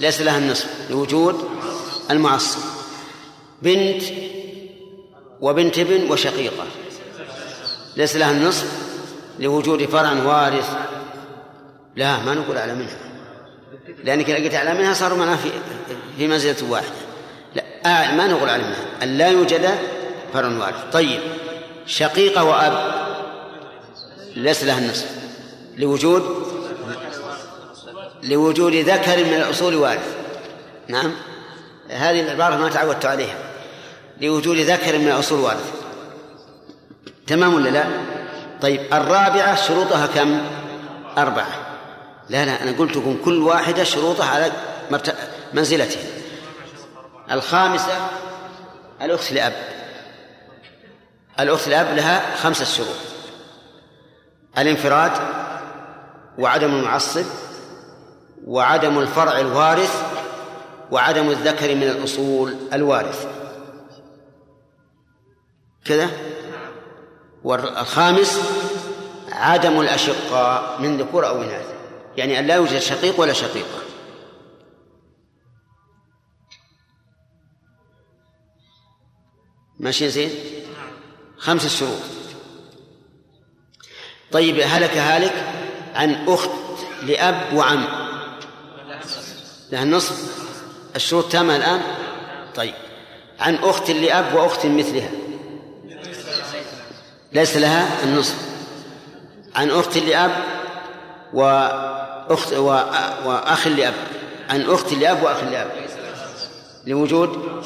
[SPEAKER 1] ليس لها النصف لوجود المعصب. بنت وبنت ابن وشقيقة. ليس لها النصف لوجود فرع وارث. لا ما نقول أعلى منها. لأنك إذا قلت أعلى منها صاروا معنا في في منزلة واحدة. لا آه ما نقول أعلى منها. أن لا يوجد فرع وارث. طيب شقيقة وأب ليس لها النصف لوجود لوجود ذكر من الأصول وارث. نعم؟ هذه العبارة ما تعودت عليها. لوجود ذكر من الأصول وارث تمام ولا لا؟ طيب الرابعة شروطها كم؟ أربعة. لا لا أنا قلت لكم كل واحدة شروطها على مرت... منزلتها. الخامسة الأخت لأب. الأخت لأب لها خمسة شروط. الانفراد وعدم المعصب وعدم الفرع الوارث وعدم الذكر من الأصول الوارث. كذا؟ والخامس عدم الأشقاء من ذكور أو إناث. يعني أن لا يوجد شقيق ولا شقيقة. ماشي زين؟ خمس شروط طيب هلك هالك عن أخت لأب وعم. لها النصف؟ الشروط تامة الآن؟ طيب. عن أخت لأب وأخت مثلها. ليس لها النصف. عن أخت لأب وأخت وأخ لأب. عن أخت لأب وأخ لأب. لوجود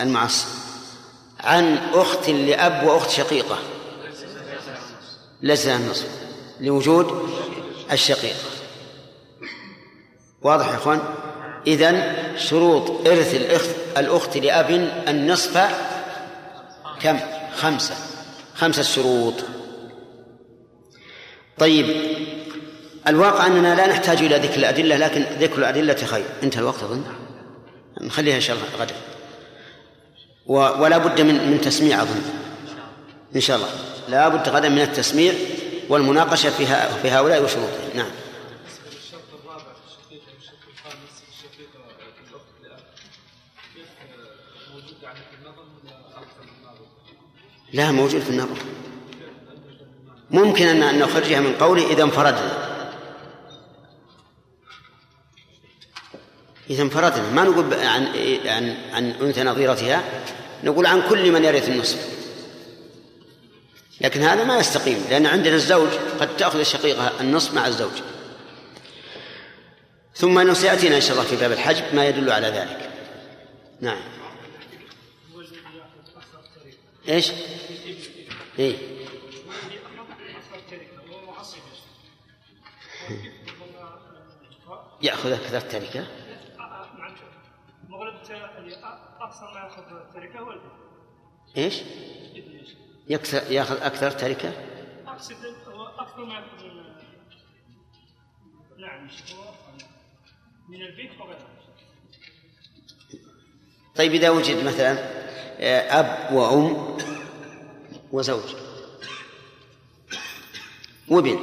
[SPEAKER 1] المعصب عن أخت لأب وأخت شقيقة. ليس لها النصف. لوجود الشقيقة واضح يا إخوان؟ اذا شروط إرث الاخت الأخت لأب النصف كم؟ خمسة. خمسة شروط. طيب الواقع أننا لا نحتاج إلى ذكر الأدلة لكن ذكر الأدلة خير. انتهى الوقت أظن؟ نخليها إن شاء الله غدا. ولا بد من من تسميع أظن. إن شاء الله. لا بد غدا من التسميع والمناقشة في في هؤلاء وشروطهم. نعم. لا موجود في النظر. ممكن أن نخرجها من قوله إذا انفردنا. إذا انفردنا. ما نقول عن عن عن أنثى نظيرتها نقول عن كل من يرث النصف. لكن هذا ما يستقيم لأن عندنا الزوج قد تأخذ الشقيقة النصف مع الزوج. ثم أنه سيأتينا إن شاء الله في باب الحجب ما يدل على ذلك. نعم. إيش؟ يأخذ أكثر التركة.
[SPEAKER 11] أكثر ما التركه هو؟
[SPEAKER 1] يكثر يأخذ أكثر تركه
[SPEAKER 11] اقصد هو أكثر ما ياخذ من نعم من البيت وغيره
[SPEAKER 1] طيب إذا وجد مثلا آه، أب وأم وزوج. وابن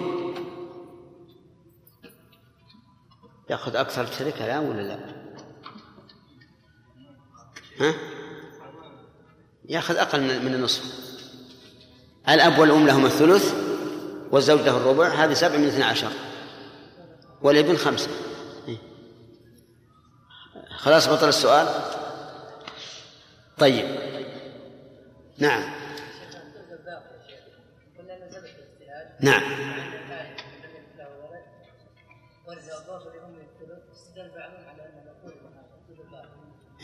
[SPEAKER 1] يأخذ أكثر تركة الآن ولا لا؟ ها؟ يأخذ أقل من النصف. الأب والأم لهم الثلث والزوج له الربع هذه سبع من اثنى عشر. والابن خمسة. إيه. خلاص بطل السؤال؟ طيب. نعم. نعم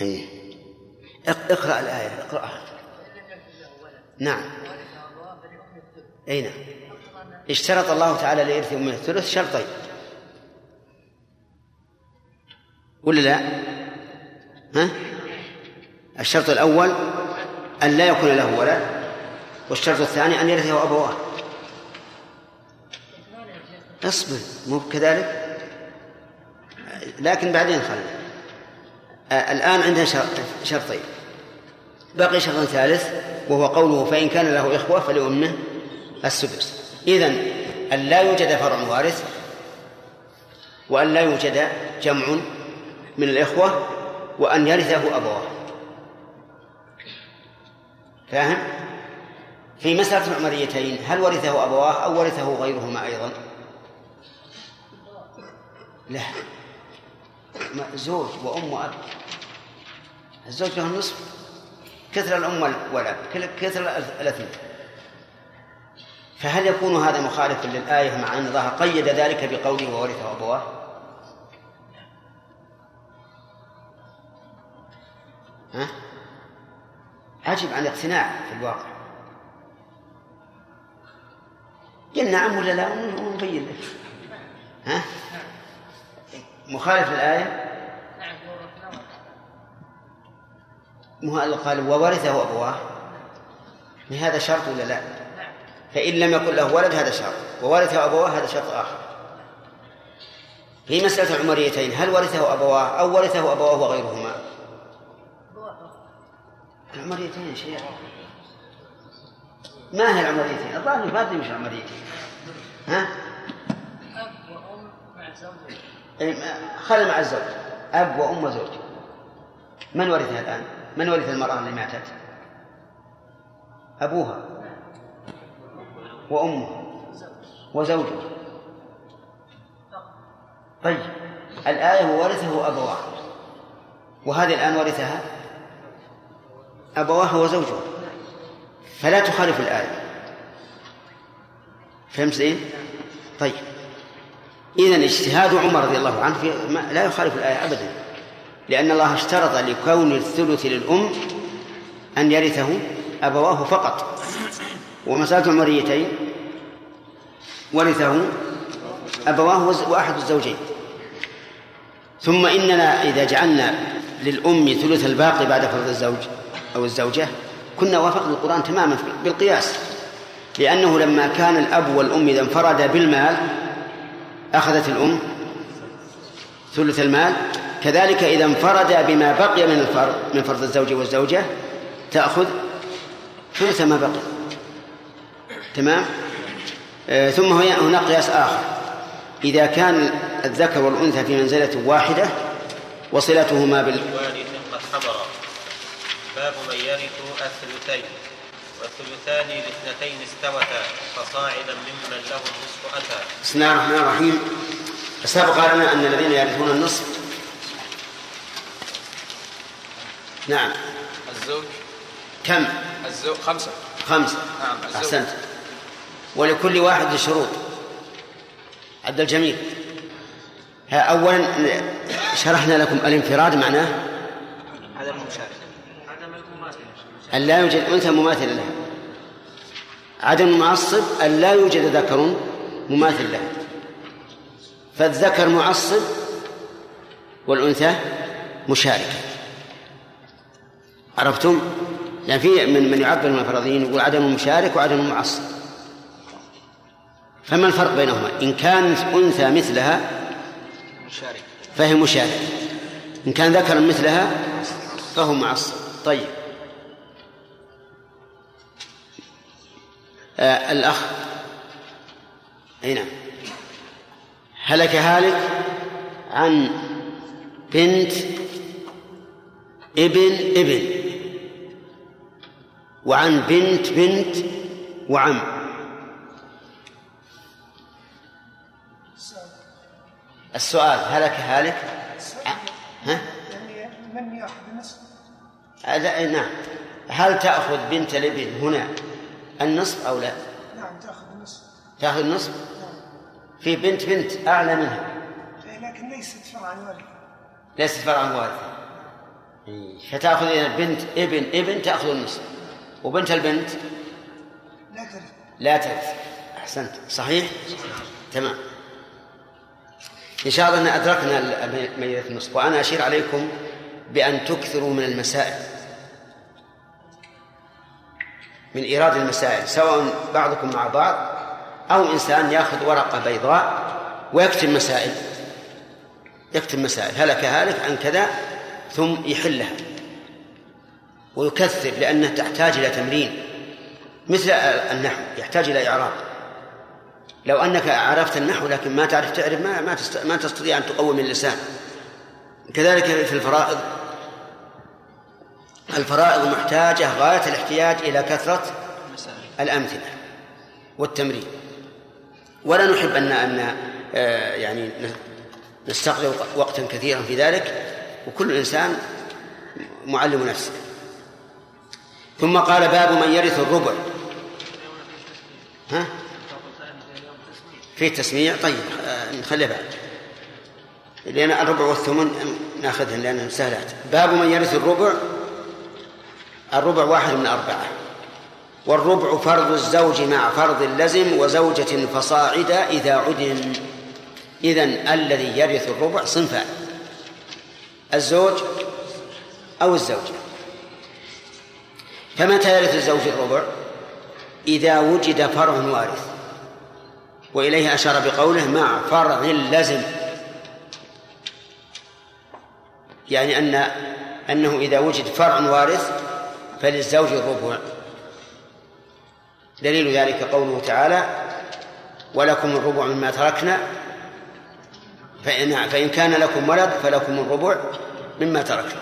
[SPEAKER 1] إيه. اق- اقرأ الآية اقرأها نعم أي نعم اشترط الله تعالى لإرث أمه الثلث شرطين ولا لا؟ ها؟ الشرط الأول أن لا يكون له ولد والشرط الثاني أن يرثه أبواه اصبر مو كذلك؟ لكن بعدين خل آه، الآن عندنا شرط شرطين. بقي شرط ثالث وهو قوله فإن كان له إخوة فلأمه السدس. إذن أن لا يوجد فرع وارث وأن لا يوجد جمع من الإخوة وأن يرثه أبواه فاهم؟ في مسألة العمريتين هل ورثه أبواه أو ورثه غيرهما أيضا؟ لا. ما- زوج وأم وأب. الزوج له النصف كثر الأم والأب. كثر الأثنين. فهل يكون هذا مخالفا للآية مع أن الله قيد ذلك بقوله وورثه أبواه؟ ها؟ عجب عن الاقتناع في الواقع. قل نعم ولا لا؟ ونبين لك. ها؟ مخالف للآية مو هذا قال وورثه أبواه؟ هذا شرط ولا لا؟ فإن لم يكن له ولد هذا شرط وورثه أبواه هذا شرط آخر. في مسألة العمريتين هل ورثه أبواه أو ورثه أبواه وغيرهما؟ العمريتين شيء ما هي العمريتين؟ الظاهر ما أدري وش العمريتين ها؟
[SPEAKER 10] أب وأم مع زوجين
[SPEAKER 1] يعني خلي مع الزوج أب وأم وزوج من ورثها الآن؟ من ورث المرأة اللي ماتت؟ أبوها وأمها وزوجها طيب الآية وورثه أبواه وهذه الآن ورثها أبواه وزوجها فلا تخالف الآية فهمت زين؟ طيب إذا اجتهاد عمر رضي الله عنه في لا يخالف الآية أبدا لأن الله اشترط لكون الثلث للأم أن يرثه أبواه فقط. ومسألة العمريتين ورثه أبواه وأحد الزوجين. ثم إننا إذا جعلنا للأم ثلث الباقي بعد فرض الزوج أو الزوجة كنا وافقنا القرآن تماما بالقياس. لأنه لما كان الأب والأم إذا انفردا بالمال أخذت الأم ثلث المال. كذلك إذا انفرد بما بقي من الفرض من فرض الزوج والزوجة تأخذ ثلث ما بقي. تمام؟ آه ثم هناك قياس آخر. إذا كان الذكر والأنثى في منزلة واحدة وصلتهما بال
[SPEAKER 12] باب من يرث الثلثين. والثلثان لاثنتين استوتا فصاعدا ممن له النصف أتى.
[SPEAKER 1] بسم الله الرحمن الرحيم. سبق لنا أن الذين يرثون النصف. نعم.
[SPEAKER 13] الزوج.
[SPEAKER 1] كم؟
[SPEAKER 13] الزوج خمسة.
[SPEAKER 1] خمسة.
[SPEAKER 13] نعم الزوج.
[SPEAKER 1] أحسنت. ولكل واحد شروط عبد الجميل. ها أولا شرحنا لكم الانفراد معناه
[SPEAKER 3] هذا
[SPEAKER 2] عدم المماثلة
[SPEAKER 1] أن لا يوجد أنثى مماثلة لها. عدم المعصب أن لا يوجد ذكر مماثل له. فالذكر معصب والأنثى مشاركة. عرفتم؟ يعني في من من يعبر من الفرضيين يقول عدم المشارك وعدم المعصب فما الفرق بينهما؟ إن كانت أنثى مثلها فهي مشارك إن كان ذكرا مثلها فهو معصب. طيب. آه الأخ. أي نعم. هلك هالك عن بنت ابن ابن وعن بنت بنت وعم. السؤال هلك هالك؟ ها؟
[SPEAKER 14] من؟
[SPEAKER 1] هذا نعم. هل تأخذ بنت الابن هنا النصف أو لا؟
[SPEAKER 14] نعم تأخذ النصف.
[SPEAKER 1] تأخذ النصف؟ في بنت بنت أعلى منها.
[SPEAKER 14] إيه، لكن ليست فرعا وارثا
[SPEAKER 1] ليست فرعا وارثا فتأخذ إذا بنت ابن ابن تأخذ النصف. وبنت البنت؟
[SPEAKER 14] لا ترث
[SPEAKER 1] لا ترث أحسنت. صحيح؟ تمام. إن شاء الله أن أدركنا ميزة النصف. وأنا أشير عليكم بأن تكثروا من المسائل. من إيراد المسائل سواء بعضكم مع بعض أو إنسان يأخذ ورقة بيضاء ويكتب مسائل. يكتب مسائل هلك هالك عن كذا ثم يحلها ويكثر لأنها تحتاج إلى تمرين. مثل النحو يحتاج إلى إعراب. لو أنك عرفت النحو لكن ما تعرف تعرف ما ما, تست... ما تستطيع أن تقوم اللسان. كذلك في الفرائض. الفرائض محتاجة غاية الاحتياج إلى كثرة الأمثلة والتمرين. ولا نحب أن أن آه، يعني نستغرق وقتا كثيرا في ذلك وكل إنسان معلم نفسه. ثم قال باب من يرث الربع. ها؟ في تسميع؟ طيب آه، نخليها بعد. لأن الربع والثمن ناخذهن لأنهم سهلات. باب من يرث الربع الربع واحد من أربعة. والربع فرض الزوج مع فرض اللزم وزوجة فصاعدا إذا عدم إذن الذي يرث الربع صنفان الزوج أو الزوجة. فمتى يرث الزوج الربع؟ إذا وجد فرع وارث. وإليه أشار بقوله مع فرع لزم يعني أن أنه إذا وجد فرع وارث فللزوج الربع دليل ذلك قوله تعالى ولكم الربع مما تركنا فإن, فإن كان لكم ولد فلكم الربع مما تركنا.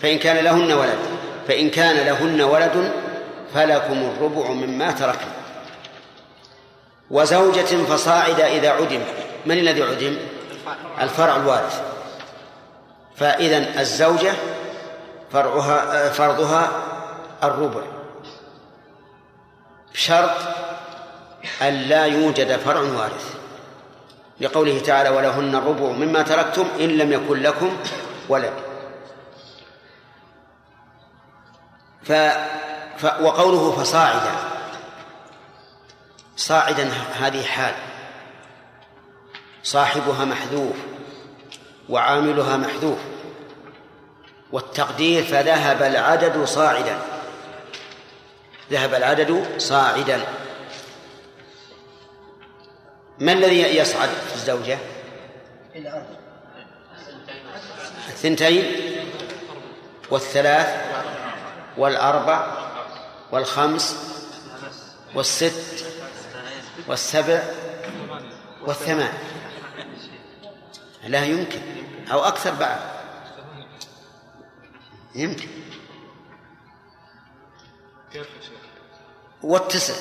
[SPEAKER 1] فإن كان لهن ولد فإن كان لهن ولد فلكم الربع مما تركنا. وزوجة فصاعد إذا عدم. من الذي عدم؟ الفرع الوارث. فإذا الزوجة فرعها فرضها الربع. بشرط أن لا يوجد فرع وارث. لقوله تعالى ولهن الربع مما تركتم إن لم يكن لكم ولد. ف... ف... وقوله فصاعدا. صاعدا هذه حال. صاحبها محذوف وعاملها محذوف. والتقدير فذهب العدد صاعدا. ذهب العدد صاعدا. ما الذي يصعد في الزوجة؟ الثنتين والثلاث والأربع والخمس والست والسبع والثمان. لا يمكن أو أكثر بعد. يمكن
[SPEAKER 7] كيف يا شيخ؟
[SPEAKER 1] والتسع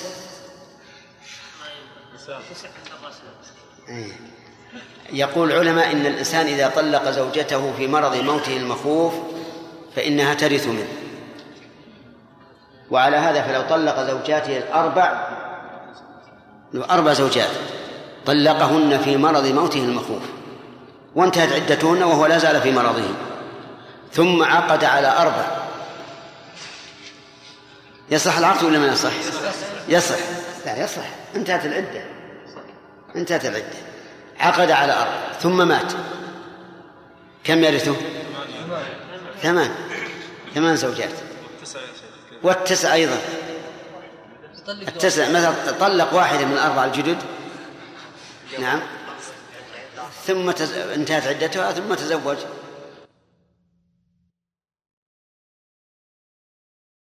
[SPEAKER 1] أي. يقول العلماء إن الإنسان إذا طلق زوجته في مرض موته المخوف فإنها ترث منه وعلى هذا فلو طلق زوجاته الأربع أربع زوجات طلقهن في مرض موته المخوف وانتهت عدتهن وهو لا زال في مرضه ثم عقد على أربع يصح العقد ولا ما يصح؟ يصح. لا يصح. انتهت العدة. انتهت العدة. عقد على أربع ثم مات. كم يرثه؟ ثمان. ثمان زوجات. والتسع أيضا. التسع. مثلا طلق واحدة من الأربع الجدد. نعم. ثم. انتهت عدتها ثم تزوج.